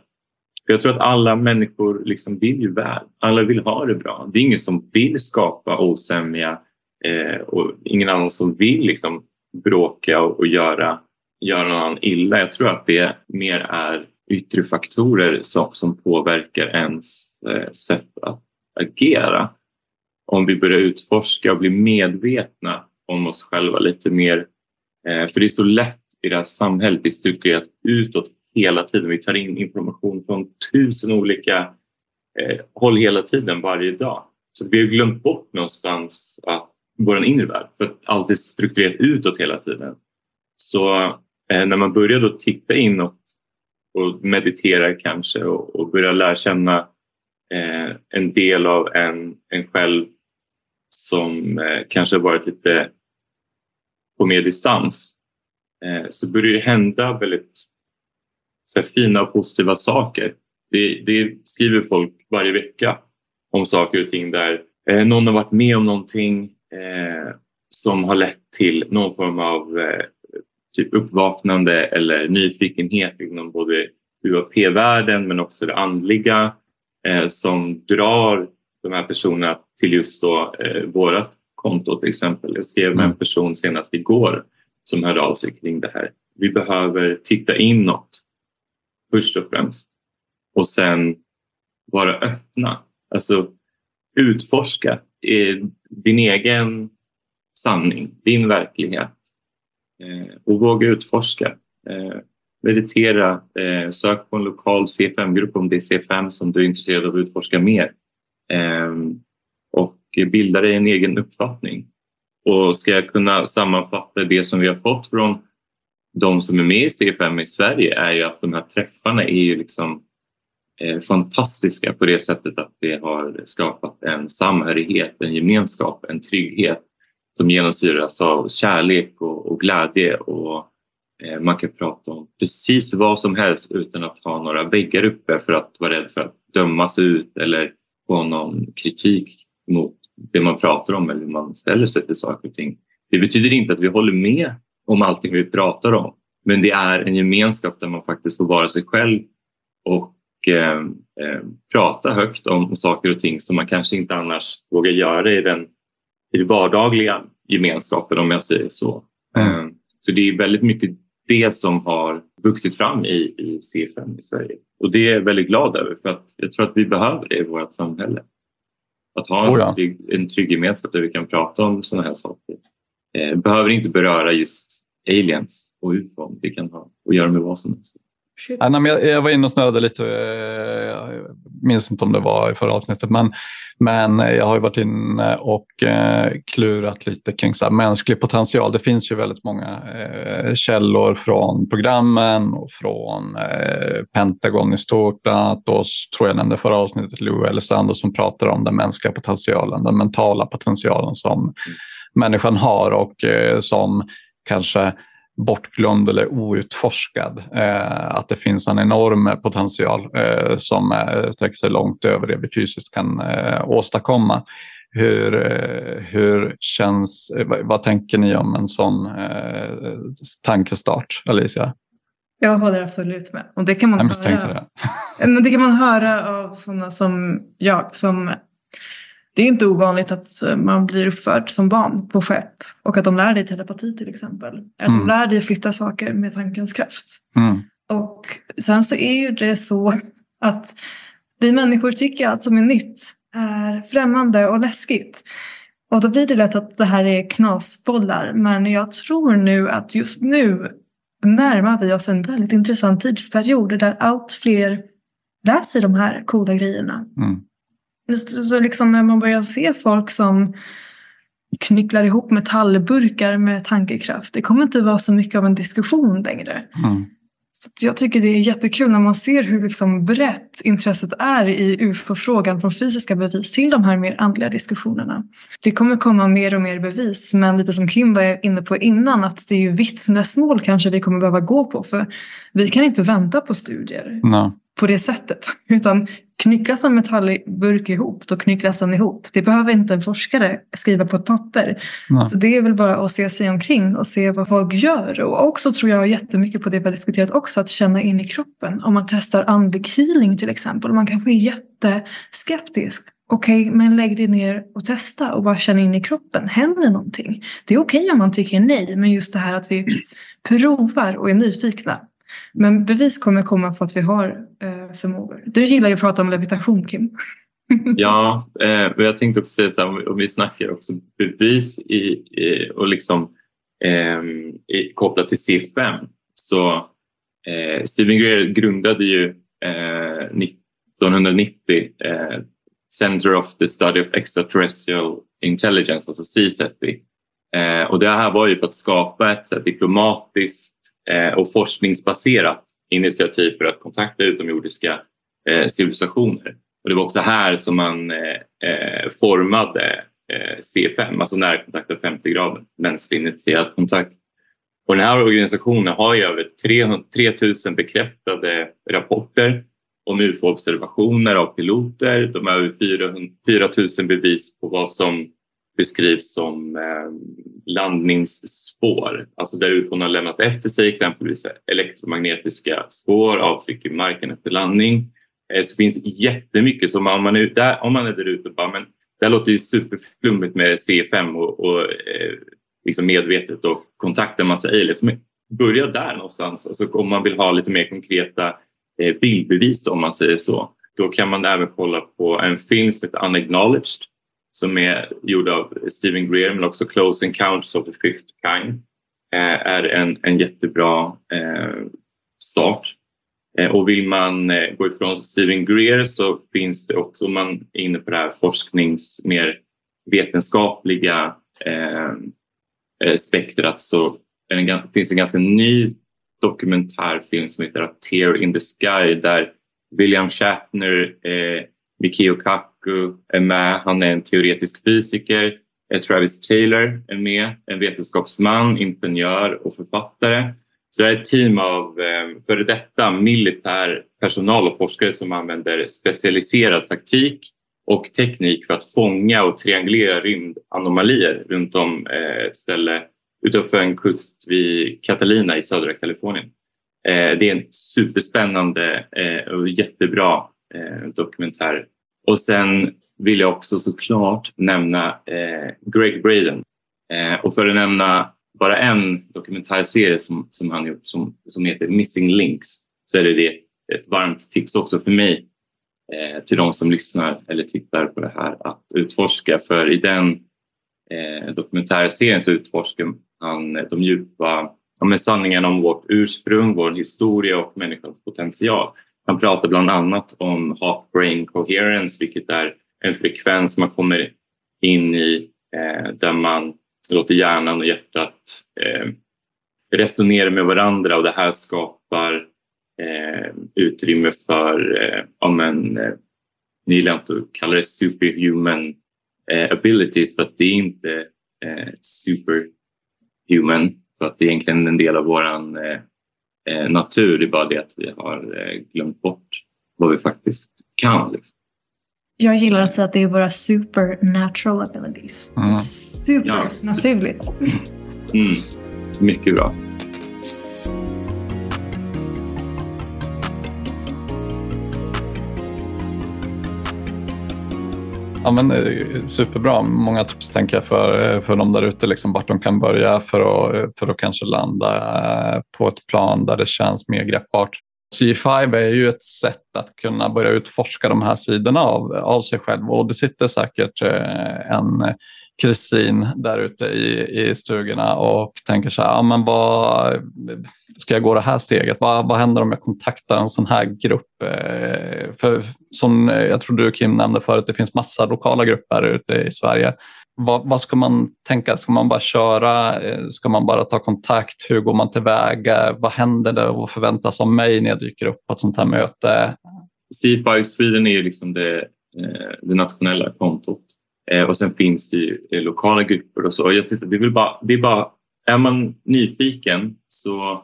För jag tror att alla människor liksom vill ju väl. Alla vill ha det bra. Det är ingen som vill skapa osämja eh, och ingen annan som vill liksom bråka och, och göra, göra någon annan illa. Jag tror att det mer är yttre faktorer som, som påverkar ens eh, sätt att agera. Om vi börjar utforska och bli medvetna om oss själva lite mer. Eh, för det är så lätt i det här samhället, det är strukturerat utåt hela tiden. Vi tar in information från tusen olika eh, håll hela tiden, varje dag. Så vi har glömt bort någonstans att vår inre värld, för att allt är strukturerat utåt hela tiden. Så eh, när man börjar då titta inåt och mediterar kanske och, och börjar lära känna eh, en del av en, en själv som eh, kanske har varit lite på mer distans eh, så börjar det hända väldigt så fina och positiva saker. Det, det, skriver folk varje vecka om saker och ting där eh, någon har varit med om någonting som har lett till någon form av typ uppvaknande eller nyfikenhet inom både UAP-världen men också det andliga som drar de här personerna till just då eh, vårat konto till exempel. Jag skrev med en mm. person senast igår som hörde av sig kring det här. Vi behöver titta inåt först och främst och sen vara öppna. Alltså utforska din egen sanning, din verklighet eh, och våga utforska. Eh, meditera, eh, sök på en lokal C5-grupp om det är C5 som du är intresserad av att utforska mer Ehm, och bilda dig en egen uppfattning. Och ska jag kunna sammanfatta det som vi har fått från de som är med i C5 i Sverige är ju att de här träffarna är ju liksom eh, fantastiska på det sättet att det har skapat en samhörighet, en gemenskap, en trygghet som genomsyras av kärlek och, och glädje och eh, man kan prata om precis vad som helst utan att ha några väggar uppe för att vara rädd för att dömas ut eller få någon kritik mot det man pratar om eller hur man ställer sig till saker och ting. Det betyder inte att vi håller med om allting vi pratar om. Men det är en gemenskap där man faktiskt får vara sig själv och eh, eh, prata högt om saker och ting som man kanske inte annars vågar göra i den, i den vardagliga gemenskapen om jag säger så. Mm. Eh, så det är väldigt mycket det som har vuxit fram i, i C5 i Sverige. Och det är jag väldigt glad över för att jag tror att vi behöver det i vårt samhälle. Att ha en, trygg, en trygg gemenskap där vi kan prata om sådana här saker. Eh, behöver inte beröra just aliens och ufon. Det kan ha att göra med vad som helst. Ja, nej, jag, jag, var inne och snurrade lite, eh, jag minns inte om det var i förra avsnittet, men, men jag har varit inne och eh, klurat lite kring så här, mänsklig potential. Det finns ju väldigt många eh, källor från programmen och från eh, Pentagon i stort. Bland annat då, tror jag nämnde förra avsnittet Lou Elizondo som pratar om den mänskliga potentialen, den mentala potentialen som mm. människan har och eh, som kanske bortglömd eller outforskad. Eh, att det finns en enorm potential eh, som eh, sträcker sig långt över det vi fysiskt kan eh, åstadkomma. Hur, eh, hur känns, vad, vad, tänker ni om en sån eh, tankestart, Alicia? Jag håller absolut med. Och det kan man jag höra. Det. Men det kan man höra av sådana som jag som det är inte ovanligt att eh, man blir uppförd som barn på skepp och att de lär dig telepati till exempel. Att mm. de lär dig flytta saker med tankens kraft. Mm. Och sen så är ju det så att vi människor tycker att allt som är nytt är främmande och läskigt. Och då blir det lätt att det här är knasbollar. Men jag tror nu att just nu närmar vi oss en väldigt intressant tidsperiod där allt fler lär sig de här coola grejerna. Mm. Så liksom när man börjar se folk som knycklar ihop metallburkar med tankekraft. Det kommer inte vara så mycket av en diskussion längre. Mm. Så jag tycker det är jättekul när man ser hur liksom brett intresset är i UFO-frågan från fysiska bevis till de här mer andliga diskussionerna. Det kommer komma mer och mer bevis men lite som Kim var inne på innan att det är ju vittnesmål kanske vi kommer behöva gå på för vi kan inte vänta på studier. No på det sättet. Utan knycklas en metallburk ihop, då knycklas den ihop. Det behöver inte en forskare skriva på ett papper. Nej. Så det är väl bara att se sig omkring och se vad folk gör. Och också tror jag jättemycket på det vi har diskuterat också, att känna in i kroppen. Om man testar andlig healing till exempel, man kanske är jätteskeptisk. Okej, okay, men lägg dig ner och testa och bara känn in i kroppen. Händer någonting? Det är okej okay om man tycker nej, men just det här att vi provar och är nyfikna. Men bevis kommer komma på att vi har eh, förmågor. Du gillar ju att prata om levitation, Kim. ja, eh, jag tänkte också säga att om, om vi snackar också bevis i, i och liksom eh, i, kopplat till C5 så eh, Stephen Greer grundade ju eh, 1990 eh, Center of the Study of Extraterrestrial Intelligence, alltså CSETI. Eh, och det här var ju för att skapa ett här, diplomatiskt Eh, och forskningsbaserat initiativ för att kontakta utomjordiska eh, civilisationer. Och det var också här som man eh, eh formade eh, C5, alltså närkontakt av 50 grader, mänsklig initierad kontakt. Och den här organisationen har ju över 3000 bekräftade rapporter om UFO-observationer av piloter. De har över 4000 bevis på vad som beskrivs som eh, landningsspår, alltså där UFOn har lämnat efter sig exempelvis elektromagnetiska spår, avtryck i marken efter landning. Eh, så finns jättemycket, så om man är där, om man är där ute och bara, men det här låter ju superflummigt med C5 och, och eh, liksom medvetet och kontakta en massa aliens. Liksom, men börja där någonstans, alltså om man vill ha lite mer konkreta eh, bildbevis då, om man säger så. Då kan man även kolla på en film som heter Unacknowledged som är gjord av Stephen Greer men också Close Encounters of the Fifth Kind eh, är en, en jättebra eh, start. Eh, och vill man eh, gå ifrån Stephen Greer så finns det också, om man är inne på det här forsknings, mer vetenskapliga eh, eh spektrat så det, finns en ganska ny dokumentärfilm som heter A Tear in the Sky där William Shatner, eh, Mikio Kaku eh, är med. Han är en teoretisk fysiker. Travis Taylor är med, en vetenskapsman, ingenjör och författare. Så det är ett team av eh, före detta militär personal och forskare som använder specialiserad taktik och teknik för att fånga och triangulera rymdanomalier runt om eh, ett ställe utanför en kust vid Catalina i södra Kalifornien. Det är en superspännande och jättebra dokumentär. Och sen vill jag också såklart nämna eh, Greg Braden. Eh, och för att nämna bara en dokumentärserie som, som han gjort som, som heter Missing Links så är det, det ett varmt tips också för mig eh, till de som lyssnar eller tittar på det här att utforska. För i den eh, dokumentärserien så utforskar han de djupa ja, sanningarna om vårt ursprung, vår historia och människans potential. Han pratar bland annat om heart brain coherence, vilket är en frekvens man kommer in i eh, där man låter hjärnan och hjärtat eh, resonera med varandra. Och det här skapar eh, utrymme för, eh, om en, eh, ni gillar inte att kalla det superhuman eh, abilities för att det är inte eh, superhuman. För att det är egentligen en del av våran eh, eh, natur. Det är bara det att vi har eh, glömt bort vad vi faktiskt kan. Liksom. Jag gillar att säga att det är våra supernatural abilities. Mm. Supernaturligt. Ja, super. mm. Mycket bra. Ja, men, eh, superbra. Många tips tänker jag för, eh, för de där ute, liksom, vart de kan börja för att, eh, för att kanske landa på ett plan där det känns mer greppbart. C5 är ju ett sätt att kunna börja utforska de här sidorna av, av sig själv och det sitter säkert eh, en Kristin där ute i, i stugorna och tänker så här, ja, men vad, ska jag gå det här steget? Vad, vad händer om jag kontaktar en sån här grupp? Eh, för som jag tror du Kim nämnde förut, det finns massa lokala grupper ute i Sverige. Vad, vad, ska man tänka? Ska man bara köra? Eh, ska man bara ta kontakt? Hur går man tillväga? Vad händer där? och förväntas av mig när jag dyker upp på ett sånt här möte? C5 Sweden är liksom det, eh, det nationella kontot eh, och sen finns det ju lokala grupper och så. Och jag tyckte, det, är bara, det är bara, är man nyfiken så,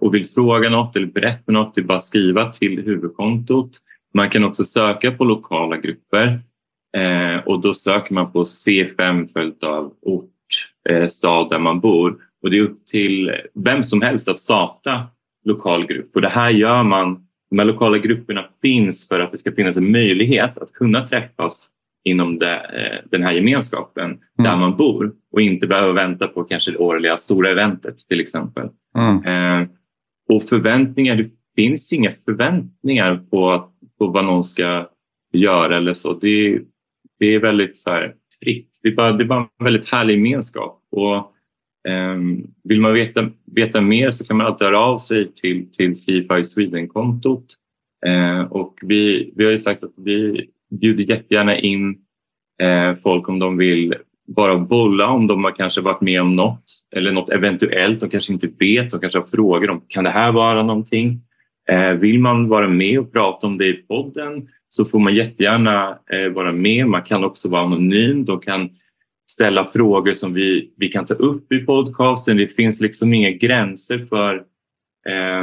och vill fråga något eller berätta något, det är bara att skriva till huvudkontot. Man kan också söka på lokala grupper eh, och då söker man på C5 följt av ort, eh, stad där man bor. Och det är upp till vem som helst att starta lokal grupp. Och det här gör man, de här lokala grupperna finns för att det ska finnas en möjlighet att kunna träffas inom det, eh, den här gemenskapen mm. där man bor och inte behöva vänta på kanske det årliga stora eventet till exempel. Mm. Eh, och förväntningar, det finns inga förväntningar på, på vad någon ska göra eller så. Det, det är väldigt så här, fritt. Det är, bara, det är bara en väldigt härlig gemenskap. Och, eh, vill man veta, veta mer så kan man alltid höra av sig till, till CFI Sweden-kontot. Eh, och vi, vi har ju sagt att vi bjuder jättegärna in eh, folk om de vill bara bolla om de har kanske varit med om något eller något eventuellt. De kanske inte vet, de kanske har frågor om kan det här vara någonting? Eh, vill man vara med och prata om det i podden så får man jättegärna eh, vara med. Man kan också vara anonym. De kan ställa frågor som vi, vi kan ta upp i podcasten. Det finns liksom inga gränser för eh,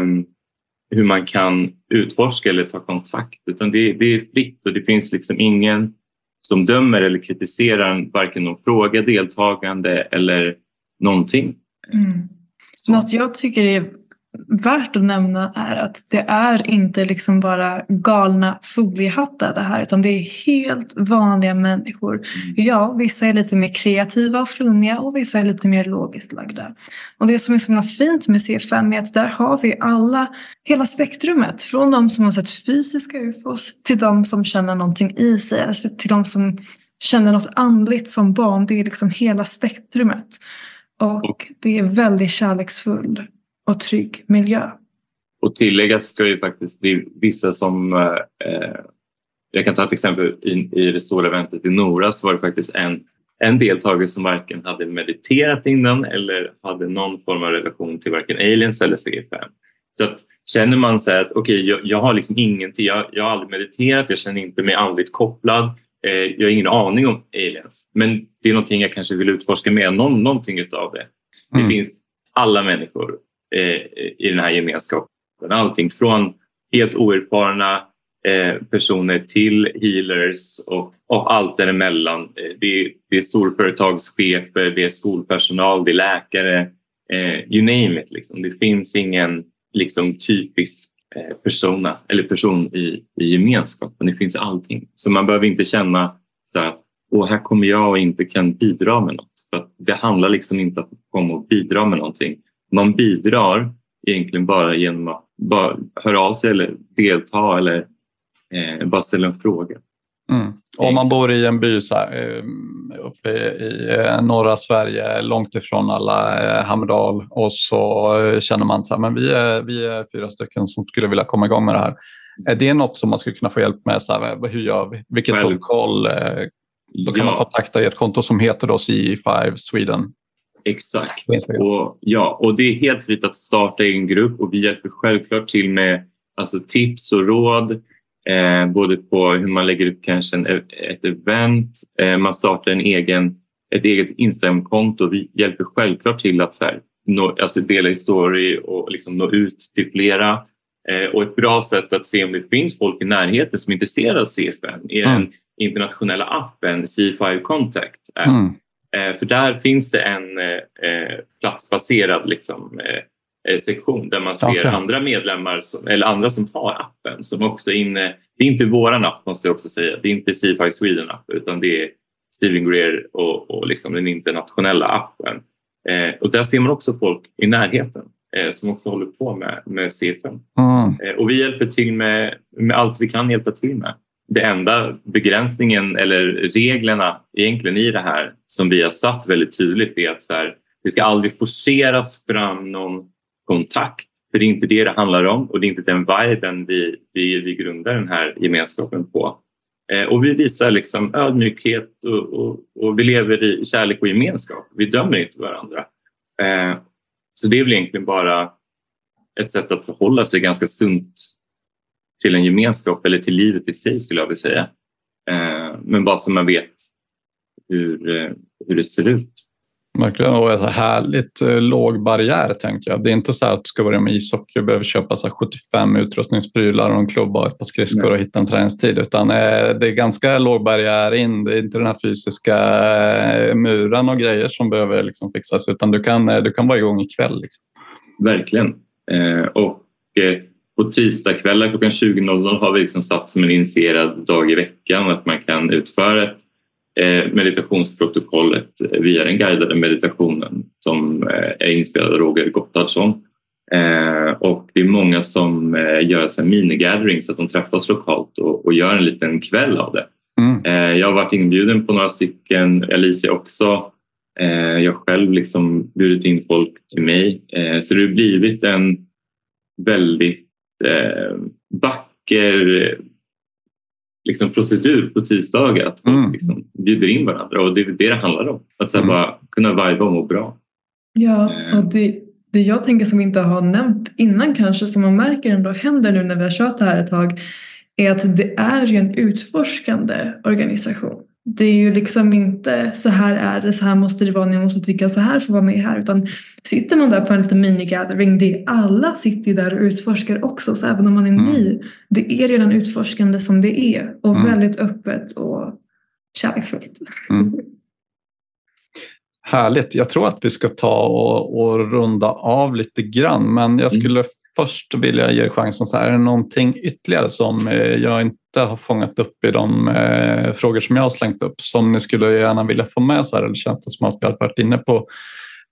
hur man kan utforska eller ta kontakt utan det, det är fritt och det finns liksom ingen som dömer eller kritiserar varken någon fråga, deltagande eller någonting. Mm. Något jag tycker är värt att nämna är att det är inte liksom bara galna foliehattar det här utan det är helt vanliga människor. Mm. Ja, vissa är lite mer kreativa och flummiga och vissa är lite mer logiskt lagda. Och det som är så fint med C5 är att där har vi alla, hela spektrumet. Från de som har sett fysiska ufos till de som känner någonting i sig, alltså till de som känner något andligt som barn. Det är liksom hela spektrumet. Och det är väldigt kärleksfullt och trygg miljö. Och tilläggas ska ju faktiskt, det är vissa som eh, jag kan ta ett exempel i, i det stora eventet i Nora så var det faktiskt en, en deltagare som varken hade mediterat innan eller hade någon form av relation till varken aliens eller CFM. Så att känner man så att okej, okay, jag, jag, har liksom ingenting, jag, jag har aldrig mediterat, jag känner inte mig andligt kopplad, eh, jag har ingen aning om aliens, men det är någonting jag kanske vill utforska mer, någon, någonting utav det. Det mm. finns alla människor Eh, Eh, i den här gemenskapen. Allting från helt oerfarna eh, personer till healers och, och allt däremellan. Eh, det, är, det är storföretagschefer, det är skolpersonal, det är läkare, eh, you name it. Liksom. Det finns ingen liksom, typisk eh, persona eller person i, i gemenskapen. Det finns allting. Så man behöver inte känna så att och här kommer jag och inte kan bidra med något. För det handlar liksom inte om att komma och bidra med någonting man bidrar egentligen bara genom att bara höra av sig eller delta eller eh, bara ställa en fråga. Mm. Om man bor i en by så här, eh, uppe i eh, norra Sverige, långt ifrån alla eh, Hammerdal och så känner man att vi är, vi är fyra stycken som skulle vilja komma igång med det här. Är det något som man skulle kunna få hjälp med? Så här, hur gör vi? Vilket protokoll? Då kan ja. man kontakta ert konto som heter då CE5 Sweden. Exakt. Och, ja, och det är helt fritt att starta en grupp och vi hjälper självklart till med alltså, tips och råd. Eh, både på hur man lägger upp kanske en, ett event, eh, man startar en egen, ett eget Instagramkonto. Vi hjälper självklart till att så här, nå, alltså dela i story och liksom nå ut till flera. Eh, och ett bra sätt att se om det finns folk i närheten som är intresserade av CFN är mm. den internationella appen C5 Contact. Mm. Eh, för där finns det en eh, platsbaserad liksom, eh, sektion där man ser okay. andra medlemmar som, eller andra som har appen som också är inne. Det är inte våran app måste jag också säga. Det är inte CFI Sweden app utan det är Steven Greer och, och liksom den internationella appen. Eh, och där ser man också folk i närheten eh, som också håller på med, med CFN. Mm. Eh, och vi hjälper till med, med allt vi kan hjälpa till med det enda begränsningen eller reglerna egentligen i det här som vi har satt väldigt tydligt är att så här, det ska aldrig forceras fram någon kontakt. För det är inte det det handlar om och det är inte den viben vi, vi, vi grundar den här gemenskapen på. Eh, och vi visar liksom ödmjukhet och, och, och, vi lever i kärlek och gemenskap. Vi dömer inte varandra. Eh, så det är väl egentligen bara ett sätt att förhålla sig ganska sunt till en gemenskap eller till livet i sig skulle jag vilja säga. Eh, men bara så man vet hur, eh, hur det ser ut. Verkligen, och så härligt eh, låg barriär tänker jag. Det är inte så att du ska börja med ishockey och behöver köpa så 75 utrustningsprylar och en klubba och ett par skridskor Nej. och hitta en träningstid. Utan det är ganska låg barriär in. Det är inte den här fysiska muren och grejer som behöver liksom fixas utan du kan, du kan vara igång ikväll. Liksom. Verkligen. och på tisdagskvällar klockan 20.00 har vi liksom satt som en initierad dag i veckan att man kan utföra eh, meditationsprotokollet via den guidade meditationen som eh, är inspelad av Roger Gottardsson. Eh, och det är många som eh, gör så mini-gatherings, att de träffas lokalt och, och, gör en liten kväll av det. Mm. Eh, jag har varit inbjuden på några stycken, Alicia också. Eh, jag själv liksom bjudit in folk till mig. Eh, så det har blivit en väldigt eh, vacker liksom, procedur på tisdagar att folk mm. liksom, bjuder in varandra och det är det det handlar om. Att så mm. bara kunna viba och må bra. Ja, och det, det jag tänker som vi inte har nämnt innan kanske som man märker ändå händer nu när vi har kört det här ett tag är att det är ju en utforskande organisation. Det är ju liksom inte så här är det, så här måste det vara, ni måste tycka så här för att vara med här. Utan sitter man där på en liten minigathering, det är alla sitter ju där och utforskar också. Så även om man är mm. ny, det är redan utforskande som det är. Och mm. väldigt öppet och kärleksfullt. Mm. Härligt. Jag tror att vi ska ta och, och runda av lite grann. Men jag mm. skulle först vilja ge er chansen. Så här, är det någonting ytterligare som eh, jag inte har fångat upp i de eh, frågor som jag har slängt upp som ni skulle gärna vilja få med? Så här, eller känns det som att vi har varit inne på,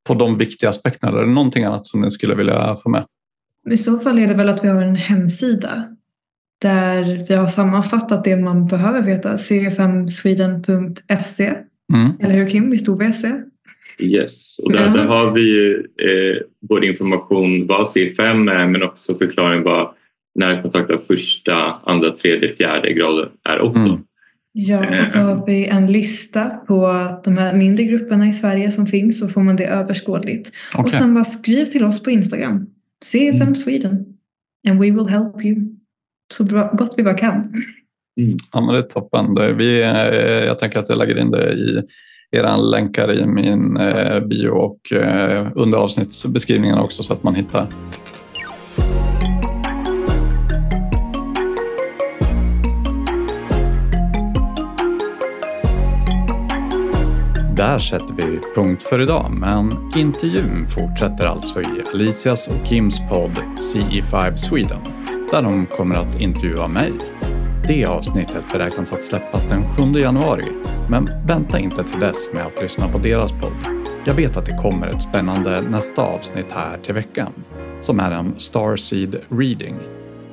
på de viktiga aspekterna? Eller någonting annat som ni skulle vilja få med? I så fall är det väl att vi har en hemsida där vi har sammanfattat det man behöver veta. cfmsweden.se mm. Eller hur Kim? Vi stod vid SE. Yes, och där, ja. där har vi eh, både information vad C5 är men också förklaring vad närkontakt av första, andra, tredje, fjärde graden är också. Mm. Ja, och så har vi en lista på de här mindre grupperna i Sverige som finns så får man det överskådligt. Okay. Och sen bara skriv till oss på Instagram. CFM mm. Sweden. And we will help you. Så bra, gott vi bara kan. Mm. Ja, men det är toppen. Vi, eh, jag tänker att jag lägger in det i era länkar i min eh, bio och eh, under avsnittsbeskrivningen också så att man hittar. Där sätter vi punkt för idag, men intervjun fortsätter alltså i Alicias och Kims podd CE5 Sweden, där de kommer att intervjua mig. Det avsnittet beräknas att släppas den 7 januari, men vänta inte till dess med att lyssna på deras podd. Jag vet att det kommer ett spännande nästa avsnitt här till veckan, som är en Starseed Reading.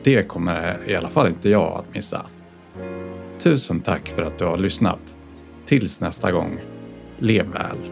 Det kommer i alla fall inte jag att missa. Tusen tack för att du har lyssnat. Tills nästa gång, lev väl.